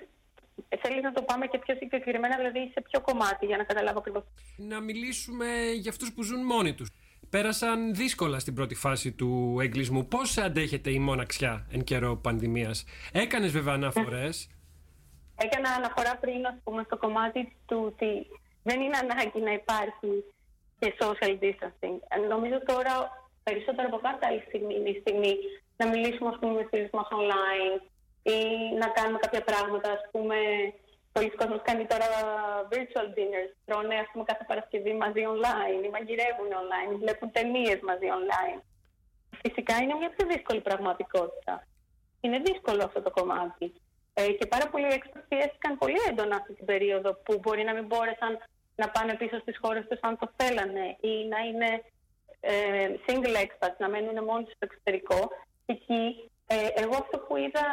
θέλεις να το πάμε και πιο συγκεκριμένα, δηλαδή σε ποιο κομμάτι, για να καταλάβω ακριβώς. Να μιλήσουμε για αυτούς που ζουν μόνοι τους. Πέρασαν δύσκολα στην πρώτη φάση του εγκλισμού. Πώς αντέχεται η μοναξιά εν καιρό πανδημίας, Έκανες βέβαια αναφορές. Έκανα αναφορά πριν, ας πούμε, στο κομμάτι του ότι δεν είναι ανάγκη να υπάρχει και social distancing. Ε, νομίζω τώρα περισσότερο από κάθε άλλη στιγμή είναι η στιγμή να μιλήσουμε ας πούμε, με φίλους μας online ή να κάνουμε κάποια πράγματα, ας πούμε, πολλοί κόσμοι κάνει τώρα virtual dinners, τρώνε ας πούμε, κάθε Παρασκευή μαζί online ή μαγειρεύουν online, ή βλέπουν ταινίες μαζί online. Φυσικά είναι μια πιο δύσκολη πραγματικότητα. Είναι δύσκολο αυτό το κομμάτι. Ε, και πάρα πολλοί έξυπνοι πιέστηκαν πολύ έντονα αυτή την περίοδο που μπορεί να μην μπόρεσαν να πάνε πίσω στις χώρες τους αν το θέλανε ή να είναι ε, single expats, να μένουν μόνοι στο εξωτερικό. Εκεί, ε, εγώ αυτό που είδα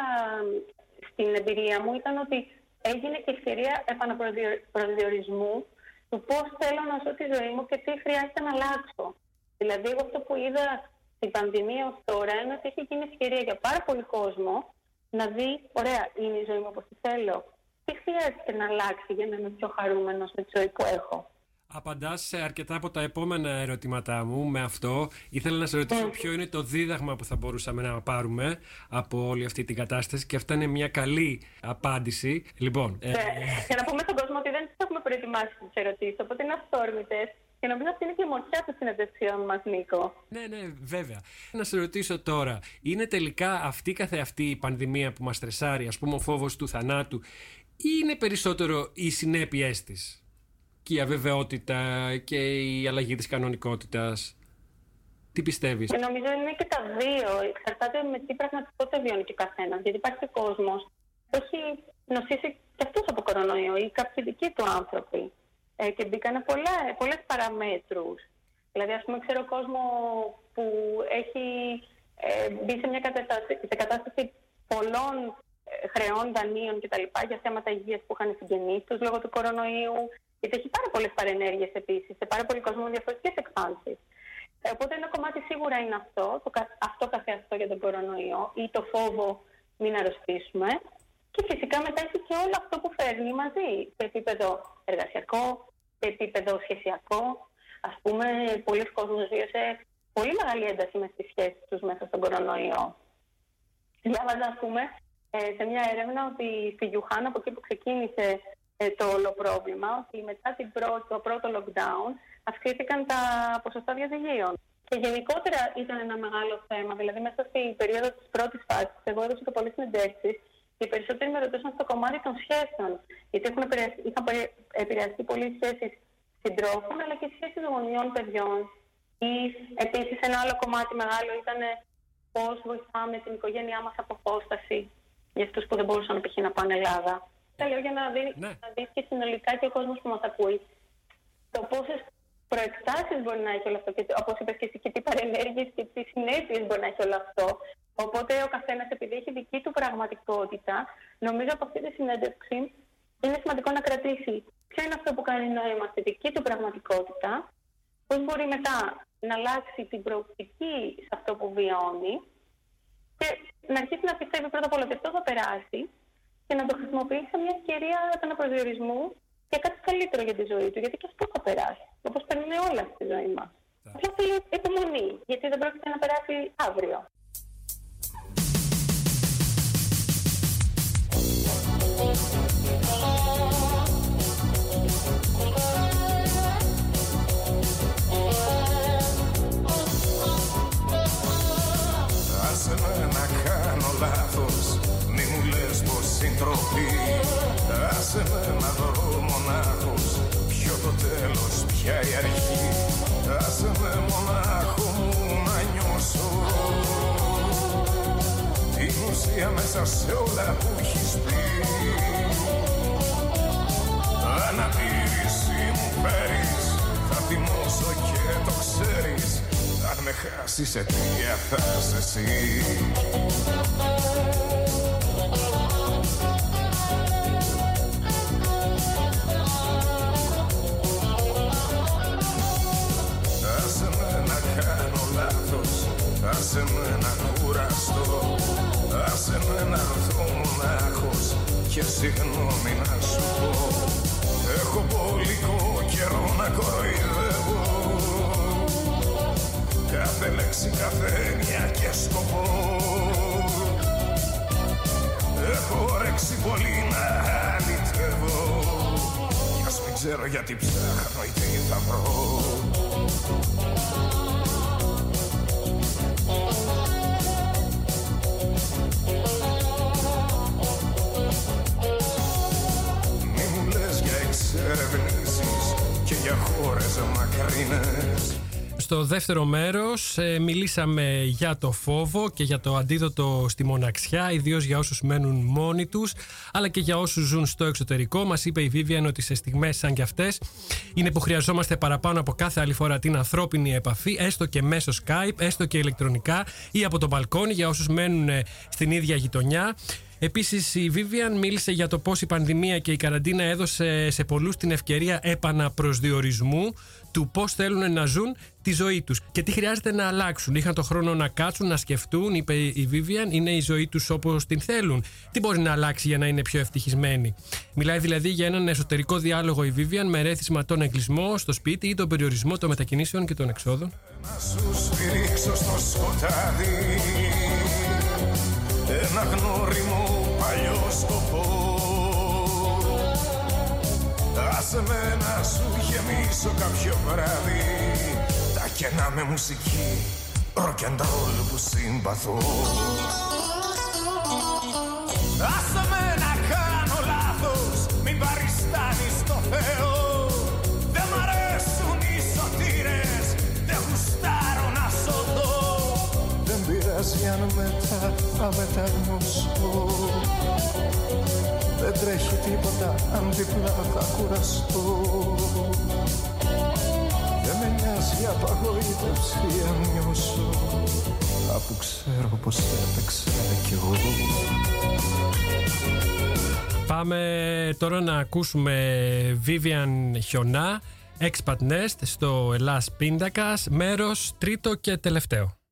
στην εμπειρία μου ήταν ότι έγινε και ευκαιρία επαναπροσδιορισμού του πώς θέλω να ζω τη ζωή μου και τι χρειάζεται να αλλάξω. Δηλαδή, εγώ αυτό που είδα στην πανδημία ως τώρα είναι ότι έχει γίνει ευκαιρία για πάρα πολύ κόσμο να δει, ωραία, είναι η ζωή μου όπως τη θέλω τι χρειάζεται να αλλάξει για να είμαι πιο χαρούμενος με τη ζωή που έχω; Απαντάς σε αρκετά από τα επόμενα ερωτήματά μου με αυτό. Ήθελα να σε ρωτήσω ποιο είναι το δίδαγμα που θα μπορούσαμε να πάρουμε από όλη αυτή την κατάσταση και αυτά είναι μια καλή απάντηση. Λοιπόν, ε... Ναι. Για να πούμε στον κόσμο ότι δεν έχουμε προετοιμάσει τις ερωτήσεις, οπότε είναι αυθόρμητες και νομίζω αυτή είναι και η μορφιά των συνεντευξιών μας, Νίκο. Ναι, ναι, βέβαια. Να σε ρωτήσω τώρα, είναι τελικά αυτή καθεαυτή η πανδημία που μας στρεσάρει, ας πούμε, ο φόβος του θανάτου, ή είναι περισσότερο οι συνέπειές της και η αβεβαιότητα και η αλλαγή της κανονικότητας; Τι πιστεύεις; Ε, νομίζω είναι και τα δύο. Εξαρτάται με τι πραγματικότητα βιώνει και ο καθένας. Γιατί υπάρχει κόσμος που έχει νοσήσει και αυτός από κορονοϊό ή κάποιοι δικοί του άνθρωποι. Ε, και μπήκαν πολλές παραμέτρους. Δηλαδή, ας πούμε, ξέρω κόσμος που έχει ε, μπει σε μια κατάσταση, σε κατάσταση πολλών χρεών, δανείων κτλ. για θέματα υγείας που είχαν συγγενείς τους λόγω του κορονοϊού. Γιατί έχει πάρα πολλές παρενέργειες επίσης σε πάρα πολλοί κόσμο με διαφορετικές εκφάνσεις. Ε, οπότε ένα κομμάτι σίγουρα είναι αυτό, το, αυτό καθεαυτό για τον κορονοϊό ή το φόβο μην αρρωστήσουμε. Και φυσικά μετά έχει και όλο αυτό που φέρνει μαζί σε επίπεδο εργασιακό, σε επίπεδο σχεσιακό. Α πούμε, πολλοί κόσμοι ζήσε πολύ μεγάλη ένταση με τις σχέσεις τους μέσα στον κορονοϊό. Διάβαζα, ας πούμε, ε, σε μια έρευνα ότι στη Γιουχάν, από εκεί που ξεκίνησε ε, το όλο πρόβλημα, ότι μετά την πρώτη, το πρώτο lockdown αυξήθηκαν τα ποσοστά διαζυγίων. Και γενικότερα ήταν ένα μεγάλο θέμα. Δηλαδή, μέσα στην περίοδο της πρώτης φάσης, εγώ έδωσα και πολλέ συνεντεύξει και οι περισσότεροι με ρωτούσαν στο κομμάτι των σχέσεων. Γιατί έχουν επηρεαστεί, είχαν επηρεαστεί πολλοί σχέσεις συντρόφων, αλλά και σχέσεις γονιών παιδιών. Ή επίσης ένα άλλο κομμάτι μεγάλο ήταν πώς βοηθάμε την οικογένειά μας από απόσταση για αυτούς που δεν μπορούσαν π.χ. να πάνε Ελλάδα. Τα λέω για να δει, ναι. να δεις και συνολικά και ο κόσμος που μας ακούει το πόσες προεκτάσεις μπορεί να έχει όλο αυτό. Και όπως είπες και εσύ, και τι παρενέργειες και τι συνέπειες μπορεί να έχει όλο αυτό. Οπότε ο καθένας, επειδή έχει δική του πραγματικότητα, νομίζω από αυτή τη συνέντευξη είναι σημαντικό να κρατήσει ποιο είναι αυτό που κάνει νόημα στη δική του πραγματικότητα, πώς μπορεί μετά να αλλάξει την προοπτική σε αυτό που βιώνει και να αρχίσει να πιστεύει πρώτα απ' όλα ότι αυτό θα περάσει και να το χρησιμοποιήσει σαν μια ευκαιρία αναπροσδιορισμού για κάτι καλύτερο για τη ζωή του. Γιατί και αυτό θα περάσει. Όπως παίρνουν όλα στη ζωή μας. Απλά θέλει υπομονή, γιατί δεν πρόκειται να περάσει αύριο. λάθος πως συντροπή Άσε με να δω μονάχος Ποιο το τέλος, ποια η αρχή. Άσε με μονάχο μου να νιώσω. Την ουσία μέσα σε όλα που έχεις πει. Αναπήρηση μου φέρεις Θα θυμώσω και το ξέρεις. Αν με χάσεις σε τι θα εσύ Άσε με να κουραστώ Άσε με να έρθω μονάχος Και συγγνώμη να σου πω. Έχω πολύ καιρό να κοροϊδεύω. Κάθε λέξη, κάθε έννοια και σκοπό. Έχω όρεξη πολύ να αλητεύω Κι ας μην ξέρω γιατί ψάχνω ή τι θα βρω. Στο δεύτερο μέρος ε, μιλήσαμε για το φόβο και για το αντίδοτο στη μοναξιά, ιδίως για όσους μένουν μόνοι τους, αλλά και για όσους ζουν στο εξωτερικό. Μας είπε η Vivian ότι σε στιγμές σαν κι αυτές είναι που χρειαζόμαστε παραπάνω από κάθε άλλη φορά την ανθρώπινη επαφή, έστω και μέσω Skype, έστω και ηλεκτρονικά ή από το μπαλκόνι για όσους μένουν ε, στην ίδια γειτονιά. Επίσης, η Vivian μίλησε για το πώς η πανδημία και η καραντίνα έδωσε σε πολλούς την ευκαιρία επαναπροσδιορισμού του πώς θέλουν να ζουν τη ζωή τους και τι χρειάζεται να αλλάξουν. Είχαν το χρόνο να κάτσουν, να σκεφτούν, είπε η Vivian, είναι η ζωή τους όπως την θέλουν. Τι μπορεί να αλλάξει για να είναι πιο ευτυχισμένοι. Μιλάει δηλαδή για έναν εσωτερικό διάλογο η Vivian με ρέθισμα τον εγκλισμό στο σπίτι ή τον περιορισμό των μετακινήσεων και των εξόδων. Να σου σφυρίξω στο σκοτάδι Ένα γνώριμο παλιό σκοπό Άσε με να σου γεμίσω κάποιο βράδυ. Τα κενά με μουσική Rock and roll που συμπαθώ. Άσε με να κάνω λάθος Μην παριστάνεις το Θεό. Δεν μ' αρέσουν οι σωτήρες Δεν γουστάρω να σωθώ. Δεν πειράζει αν μετά θα μεταγνωσώ Δεν τρέχει τίποτα αν διπλά θα κουραστώ. Δεν με νοιάζει απαγοήτευση αν νιώσω. Αφού ξέρω πως έπαιξα κι εγώ. Πάμε τώρα να ακούσουμε Vivian Χιονά, Expat Nest στο Ελλάς Πίντακας, μέρος τρίτο και τελευταίο.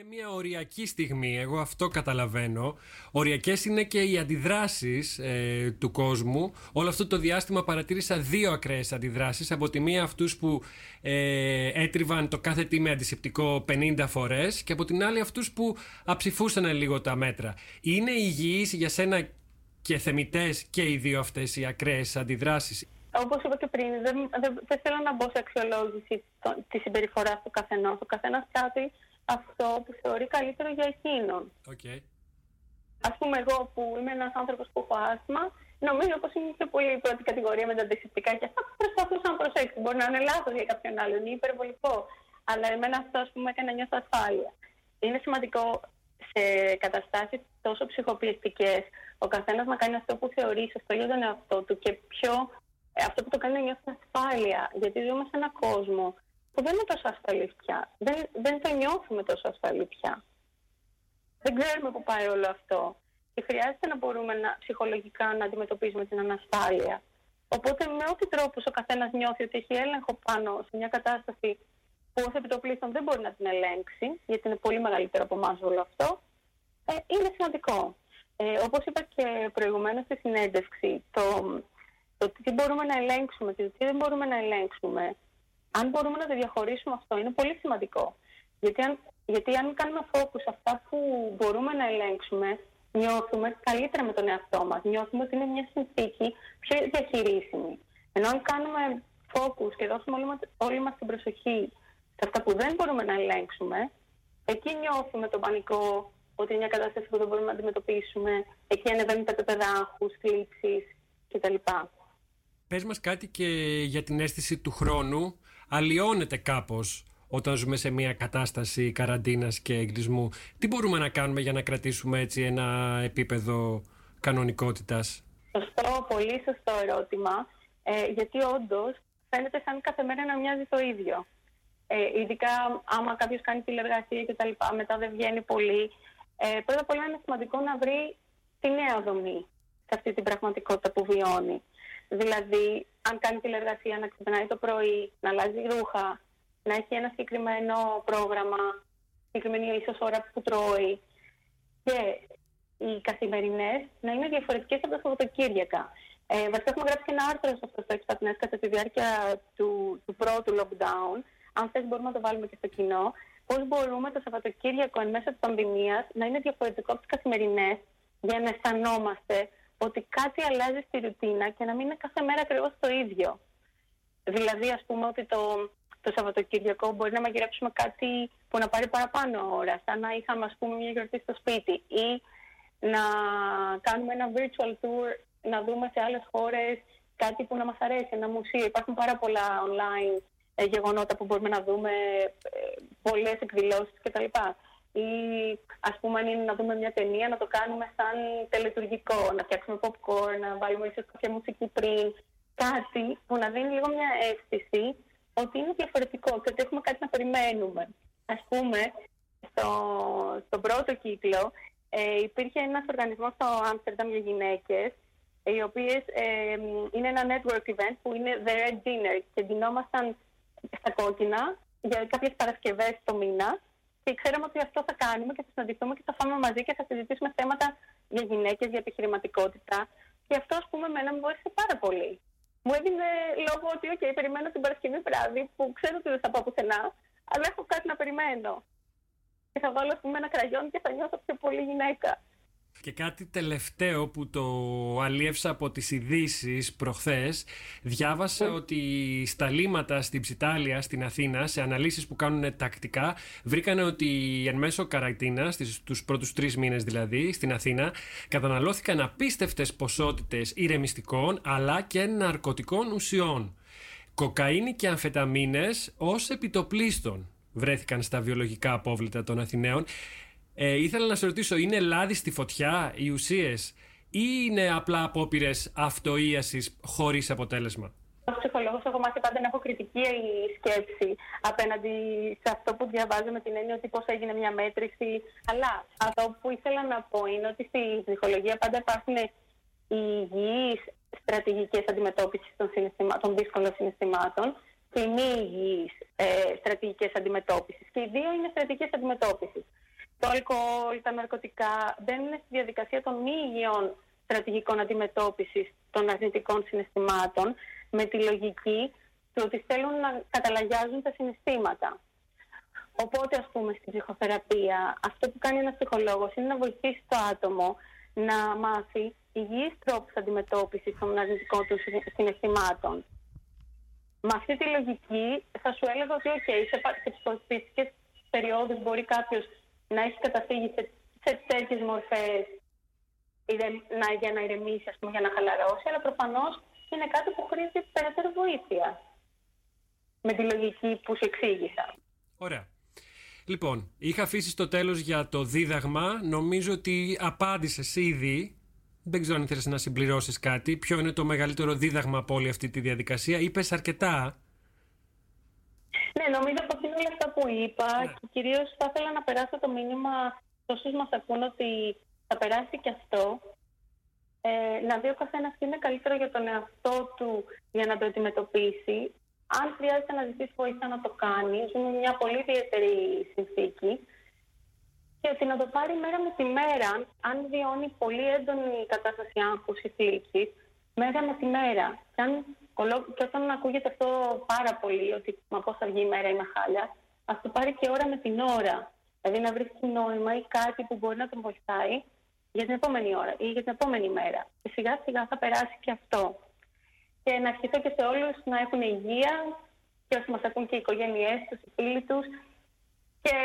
Είναι μια οριακή στιγμή, εγώ αυτό καταλαβαίνω. Οριακές είναι και οι αντιδράσεις ε, του κόσμου. Όλο αυτό το διάστημα παρατήρησα δύο ακραίες αντιδράσεις. Από τη μία αυτούς που ε, έτριβαν το κάθε τι με αντισηπτικό 50 φορές και από την άλλη αυτούς που αψηφούσαν λίγο τα μέτρα. Είναι υγιής για σένα και θεμητές και οι δύο αυτές οι ακραίες αντιδράσεις; Όπως είπα και πριν, δεν, δεν, δεν θέλω να μπω σε αξιολόγηση τη συμπεριφορά του καθενός. Ο καθένας πράττει αυτό που θεωρεί καλύτερο για εκείνον. Okay. Α πούμε, εγώ που είμαι ένας άνθρωπος που έχω άσθημα, νομίζω πως είναι πιο πολύ η πρώτη κατηγορία με τα αντισηπτικά και αυτά που προσπαθούσα να προσέξω. Μπορεί να είναι λάθος για κάποιον άλλον ή υπερβολικό. Αλλά εμένα αυτό, ας πούμε, έκανε να νιώθω ασφάλεια. Είναι σημαντικό σε καταστάσεις τόσο ψυχοπιεστικέ ο καθένας να κάνει αυτό που θεωρεί σωστό για τον εαυτό του και πιο ε, αυτό που το κάνει να νιώθει ασφάλεια. Γιατί ζούμε σε έναν κόσμο που δεν είναι τόσο ασφαλή πια. Δεν, δεν το νιώθουμε τόσο ασφαλή πια. Δεν ξέρουμε πού πάει όλο αυτό. Και χρειάζεται να μπορούμε να, ψυχολογικά να αντιμετωπίζουμε την ανασφάλεια. Οπότε με ό,τι τρόπο ο καθένας νιώθει ότι έχει έλεγχο πάνω σε μια κατάσταση που ως επιτοπλίστων δεν μπορεί να την ελέγξει, γιατί είναι πολύ μεγαλύτερο από εμάς όλο αυτό, ε, είναι σημαντικό. Ε, Όπως είπα και προηγουμένως στη συνέντευξη, το, το τι μπορούμε να ελέγξουμε και το τι δεν μπορούμε να ελέγξουμε, αν μπορούμε να το διαχωρίσουμε αυτό, είναι πολύ σημαντικό. Γιατί αν, γιατί αν κάνουμε focus σε αυτά που μπορούμε να ελέγξουμε, νιώθουμε καλύτερα με τον εαυτό μας. Νιώθουμε ότι είναι μια συνθήκη πιο διαχειρίσιμη. Ενώ αν κάνουμε focus και δώσουμε όλη μας, όλη μας την προσοχή σε αυτά που δεν μπορούμε να ελέγξουμε, εκεί νιώθουμε τον πανικό ότι είναι μια κατάσταση που δεν μπορούμε να αντιμετωπίσουμε. Εκεί ανεβαίνουν τα επίπεδα άγχους, θλίψης κτλ. Πες μας κάτι και για την αίσθηση του χρόνου. Αλλοιώνεται κάπως όταν ζούμε σε μια κατάσταση καραντίνας και εγκλισμού. Τι μπορούμε να κάνουμε για να κρατήσουμε έτσι ένα επίπεδο κανονικότητας; Σωστό, πολύ σωστό ερώτημα. Ε, γιατί όντως φαίνεται σαν κάθε μέρα να μοιάζει το ίδιο. Ε, ειδικά άμα κάποιος κάνει τηλεργασία και τα λοιπά, μετά δεν βγαίνει πολύ. Ε, πρώτα απ' όλα είναι σημαντικό να βρει τη νέα δομή σε αυτή την πραγματικότητα που βιώνει. Δηλαδή, αν κάνει τηλεργασία, να ξυπνάει το πρωί, να αλλάζει ρούχα, να έχει ένα συγκεκριμένο πρόγραμμα, συγκεκριμένη ίσως ώρα που τρώει. Και οι καθημερινές να είναι διαφορετικές από τα Σαββατοκύριακα. Ε, βασικά, έχουμε γράψει και ένα άρθρο σε αυτό το Expat κατά τη διάρκεια του, του πρώτου lockdown. Αν θες μπορούμε να το βάλουμε και στο κοινό. Πώς μπορούμε το Σαββατοκύριακο εν μέσω της πανδημίας να είναι διαφορετικό από τις καθημερινές για να αισθανόμαστε ότι κάτι αλλάζει στη ρουτίνα και να μην είναι κάθε μέρα ακριβώς το ίδιο. Δηλαδή, ας πούμε, ότι το, το Σαββατοκύριακο μπορεί να μαγειρέψουμε κάτι που να πάρει παραπάνω ώρα, σαν να είχαμε, ας πούμε, μια γιορτή στο σπίτι ή να κάνουμε ένα virtual tour, να δούμε σε άλλες χώρες κάτι που να μας αρέσει, ένα μουσείο. Υπάρχουν πάρα πολλά online ε, γεγονότα που μπορούμε να δούμε, ε, πολλές εκδηλώσεις κτλ. Ή ας πούμε αν είναι να δούμε μια ταινία να το κάνουμε σαν τελετουργικό, να φτιάξουμε popcorn, να βάλουμε ίσως κάποια μουσική πριν, κάτι που να δίνει λίγο μια αίσθηση ότι είναι διαφορετικό και ότι έχουμε κάτι να περιμένουμε. Ας πούμε, στο, στον πρώτο κύκλο ε, υπήρχε ένας οργανισμός στο Άμστερνταμ για γυναίκες οι οποίες ε, είναι ένα network event που είναι The Red Dinner και ντυνόμασταν στα κόκκινα για κάποιες Παρασκευές το μήνα και ξέραμε ότι αυτό θα κάνουμε και θα συναντηθούμε και θα φάμε μαζί και θα συζητήσουμε θέματα για γυναίκες, για επιχειρηματικότητα και αυτό ας πούμε εμένα μου βοήθησε πάρα πολύ μου έδινε λόγο ότι, OK, περιμένω την Παρασκευή βράδυ που ξέρω ότι δεν θα πάω πουθενά, αλλά έχω κάτι να περιμένω. Και θα βάλω, ας πούμε, ένα κραγιόν και θα νιώθω πιο πολύ γυναίκα. Και κάτι τελευταίο που το αλίευσα από τις ειδήσεις προχθές διάβασα ότι στα λίματα στην Ψιτάλια στην Αθήνα σε αναλύσεις που κάνουν τακτικά βρήκανε ότι εν μέσω καραϊτίνας τους πρώτους τρεις μήνες δηλαδή στην Αθήνα καταναλώθηκαν απίστευτες ποσότητες ηρεμιστικών αλλά και ναρκωτικών ουσιών. Κοκαίνη και αμφεταμίνες ως επιτοπλίστων βρέθηκαν στα βιολογικά απόβλητα των Αθηναίων ε, ήθελα να σε ρωτήσω, είναι λάδι στη φωτιά οι ουσίες ή είναι απλά απόπειρες αυτοίασης χωρίς αποτέλεσμα; Ω ψυχολόγος, έχω μάθει πάντα να έχω κριτική σκέψη απέναντι σε αυτό που διαβάζω με την έννοια ότι πώς έγινε μια μέτρηση. Αλλά αυτό που ήθελα να πω είναι ότι στη ψυχολογία πάντα υπάρχουν οι υγιείς στρατηγικές αντιμετώπισης των, των δύσκολων συναισθημάτων και οι μη υγιείς ε, στρατηγικές αντιμετώπισης. Και οι δύο είναι στρατηγικές αντιμετώπισης το αλκοόλ, τα ναρκωτικά μπαίνουν στη διαδικασία των μη υγιών στρατηγικών αντιμετώπισης των αρνητικών συναισθημάτων με τη λογική του ότι θέλουν να καταλαγιάζουν τα συναισθήματα. Οπότε, ας πούμε, στην ψυχοθεραπεία, αυτό που κάνει ένας ψυχολόγος είναι να βοηθήσει το άτομο να μάθει υγιείς τρόπους αντιμετώπισης των αρνητικών του συναισθημάτων. Με αυτή τη λογική θα σου έλεγα ότι, OK, σε, σε ψυχοθεραπευτικές περιόδους μπορεί κάποιος να έχεις καταφύγει σε, σε τέτοιες μορφές για να ηρεμήσεις, ας πούμε, για να χαλαρώσεις, αλλά προφανώς είναι κάτι που χρήζει περαιτέρω βοήθεια. Με τη λογική που σου εξήγησα. Ωραία. Λοιπόν, είχα αφήσει στο τέλος για το δίδαγμα. Νομίζω ότι απάντησες ήδη. Δεν ξέρω αν ήθελες να συμπληρώσεις κάτι. Ποιο είναι το μεγαλύτερο δίδαγμα από όλη αυτή τη διαδικασία. Είπες αρκετά. Ναι, νομίζω πως είναι όλα αυτά που είπα ναι. και κυρίως θα ήθελα να περάσω το μήνυμα σε όσους μας ακούν ότι θα περάσει και αυτό. Ε, να δει ο καθένας τι είναι καλύτερο για τον εαυτό του για να το αντιμετωπίσει. Αν χρειάζεται να ζητήσει βοήθεια να το κάνει, ζούμε μια πολύ ιδιαίτερη συνθήκη. Και ότι να το πάρει μέρα με τη μέρα, αν βιώνει πολύ έντονη κατάσταση άγχους ή θλίψης, μέρα με τη μέρα. Και αν και όταν ακούγεται αυτό πάρα πολύ, ότι μα πώς θα βγει η μέρα, είμαι χάλια, ας το πάρει και ώρα με την ώρα. Δηλαδή να βρεις νόημα ή κάτι που μπορεί να τον βοηθάει για την επόμενη ώρα ή για την επόμενη μέρα. Και σιγά σιγά θα περάσει και αυτό. Και να ευχηθώ και σε όλους να έχουν υγεία και όσοι μας ακούν και οι οικογένειές τους, οι φίλοι τους. Και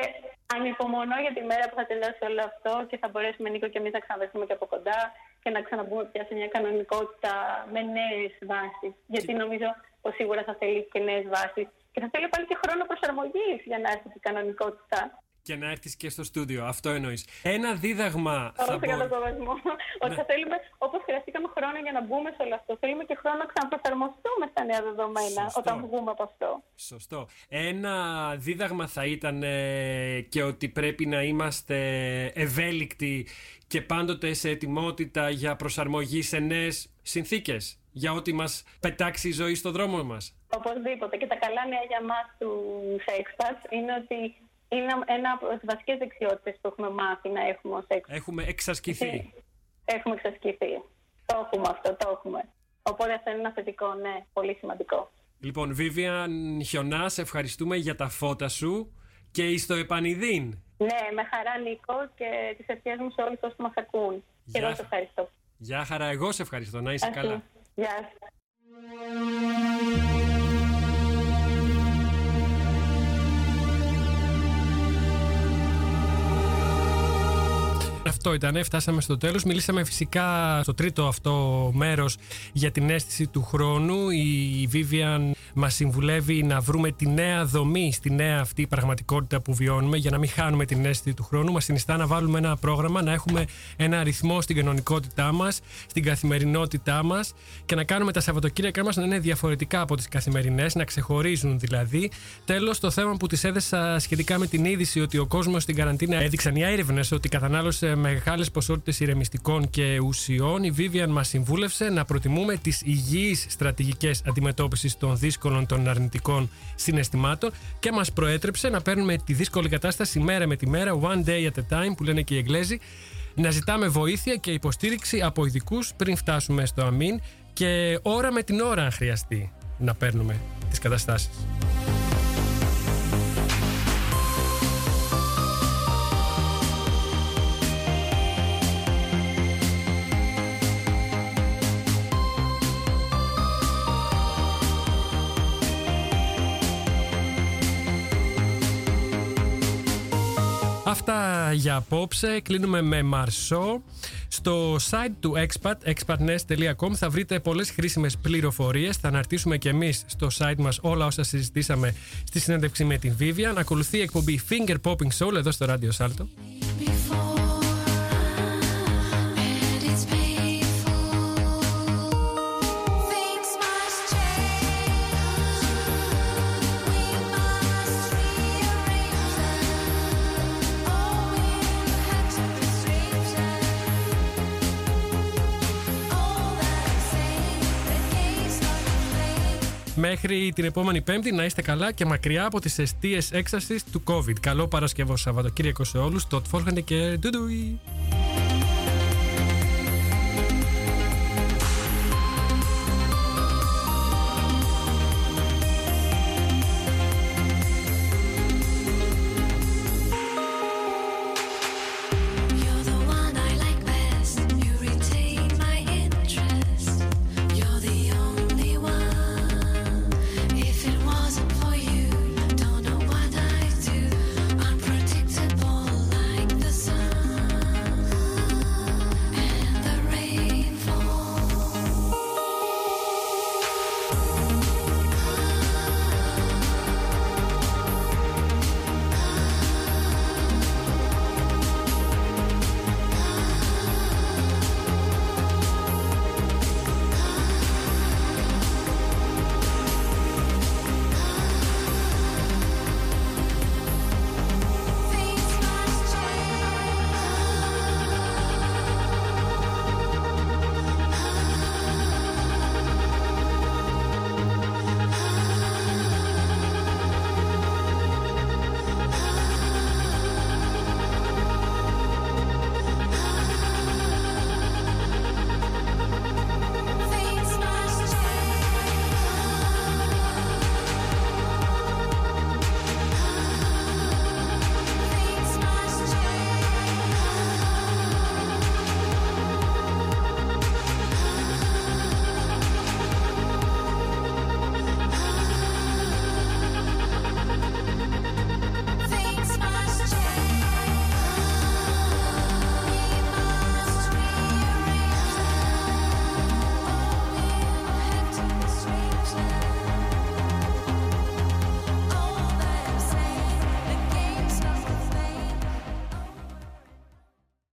ανυπομονώ για τη μέρα που θα τελειώσει όλο αυτό και θα μπορέσουμε Νίκο και εμείς να ξαναβρεθούμε και από κοντά και να ξαναμπούμε πια σε μια κανονικότητα με νέες βάσεις. Γιατί νομίζω πως σίγουρα θα θέλει και νέες βάσεις. Και θα θέλει πάλι και χρόνο προσαρμογής για να έρθει η κανονικότητα. Και να έρθεις και στο στούντιο. Αυτό εννοείς. Ένα δίδαγμα. θα για τον κόσμο. Ότι θα θέλουμε, όπως χρειαστήκαμε χρόνο για να μπούμε σε όλο αυτό, θέλουμε και χρόνο να ξαναπροσαρμοστούμε στα νέα δεδομένα όταν βγούμε από αυτό. Σωστό. Ένα δίδαγμα θα ήταν ε, και ότι πρέπει να είμαστε ευέλικτοι και πάντοτε σε ετοιμότητα για προσαρμογή σε νέες συνθήκες. Για ό,τι μας πετάξει η ζωή στο δρόμο μας. Οπωσδήποτε. Και τα καλά νέα για εμά τους Sexpats είναι ότι είναι ένα από τις βασικές δεξιότητες που έχουμε μάθει να έχουμε ως έξω. Έχουμε εξασκηθεί. Έχουμε εξασκηθεί. Το έχουμε αυτό, το έχουμε. Οπότε αυτό είναι ένα θετικό, ναι, πολύ σημαντικό. Λοιπόν, Βίβιαν Χιονά, σε ευχαριστούμε για τα φώτα σου και εις το επανειδήν. Ναι, με χαρά Νίκο και τις ευχές μου σε όλους όσους μας ακούν. Και εγώ σε ευχαριστώ. Γεια χαρά, εγώ σε ευχαριστώ. Να είσαι Αυτή. καλά. Γεια σας. Αυτό ήταν, φτάσαμε στο τέλος. Μιλήσαμε φυσικά στο τρίτο αυτό μέρος για την αίσθηση του χρόνου. Η Vivian μας συμβουλεύει να βρούμε τη νέα δομή στη νέα αυτή πραγματικότητα που βιώνουμε για να μην χάνουμε την αίσθηση του χρόνου. Μας συνιστά να βάλουμε ένα πρόγραμμα, να έχουμε ένα αριθμό στην κανονικότητά μας, στην καθημερινότητά μας και να κάνουμε τα Σαββατοκύριακά μας να είναι διαφορετικά από τις καθημερινές, να ξεχωρίζουν δηλαδή. Τέλος, το θέμα που της έδεσα σχετικά με την είδηση ότι ο κόσμος στην καραντίνα έδειξαν οι έρευνες ότι κατανάλωσε μεγάλες ποσότητες ηρεμιστικών και ουσιών. Η Vivian μας συμβούλευσε να προτιμούμε τις υγιείς στρατηγικές αντιμετώπισης των δύσκολων των αρνητικών συναισθημάτων και μας προέτρεψε να παίρνουμε τη δύσκολη κατάσταση μέρα με τη μέρα, one day at a time, που λένε και οι Εγγλέζοι, να ζητάμε βοήθεια και υποστήριξη από ειδικούς πριν φτάσουμε στο αμήν και ώρα με την ώρα αν χρειαστεί να παίρνουμε τις καταστάσεις. Για απόψε. Κλείνουμε με Μαρσό. Στο site του Expat, expatnest.com, θα βρείτε πολλές χρήσιμες πληροφορίες. Θα αναρτήσουμε και εμείς στο site μας όλα όσα συζητήσαμε στη συνέντευξη με την Vivian. Ακολουθεί η εκπομπή Finger Popping Soul εδώ στο Radio Salto. Μέχρι την επόμενη Πέμπτη να είστε καλά και μακριά από τις αιστείες έξασης του COVID. Καλό Παρασκευό Σαββατοκύριακο σε όλους. Το Τφόρχαντε και ντουντουι.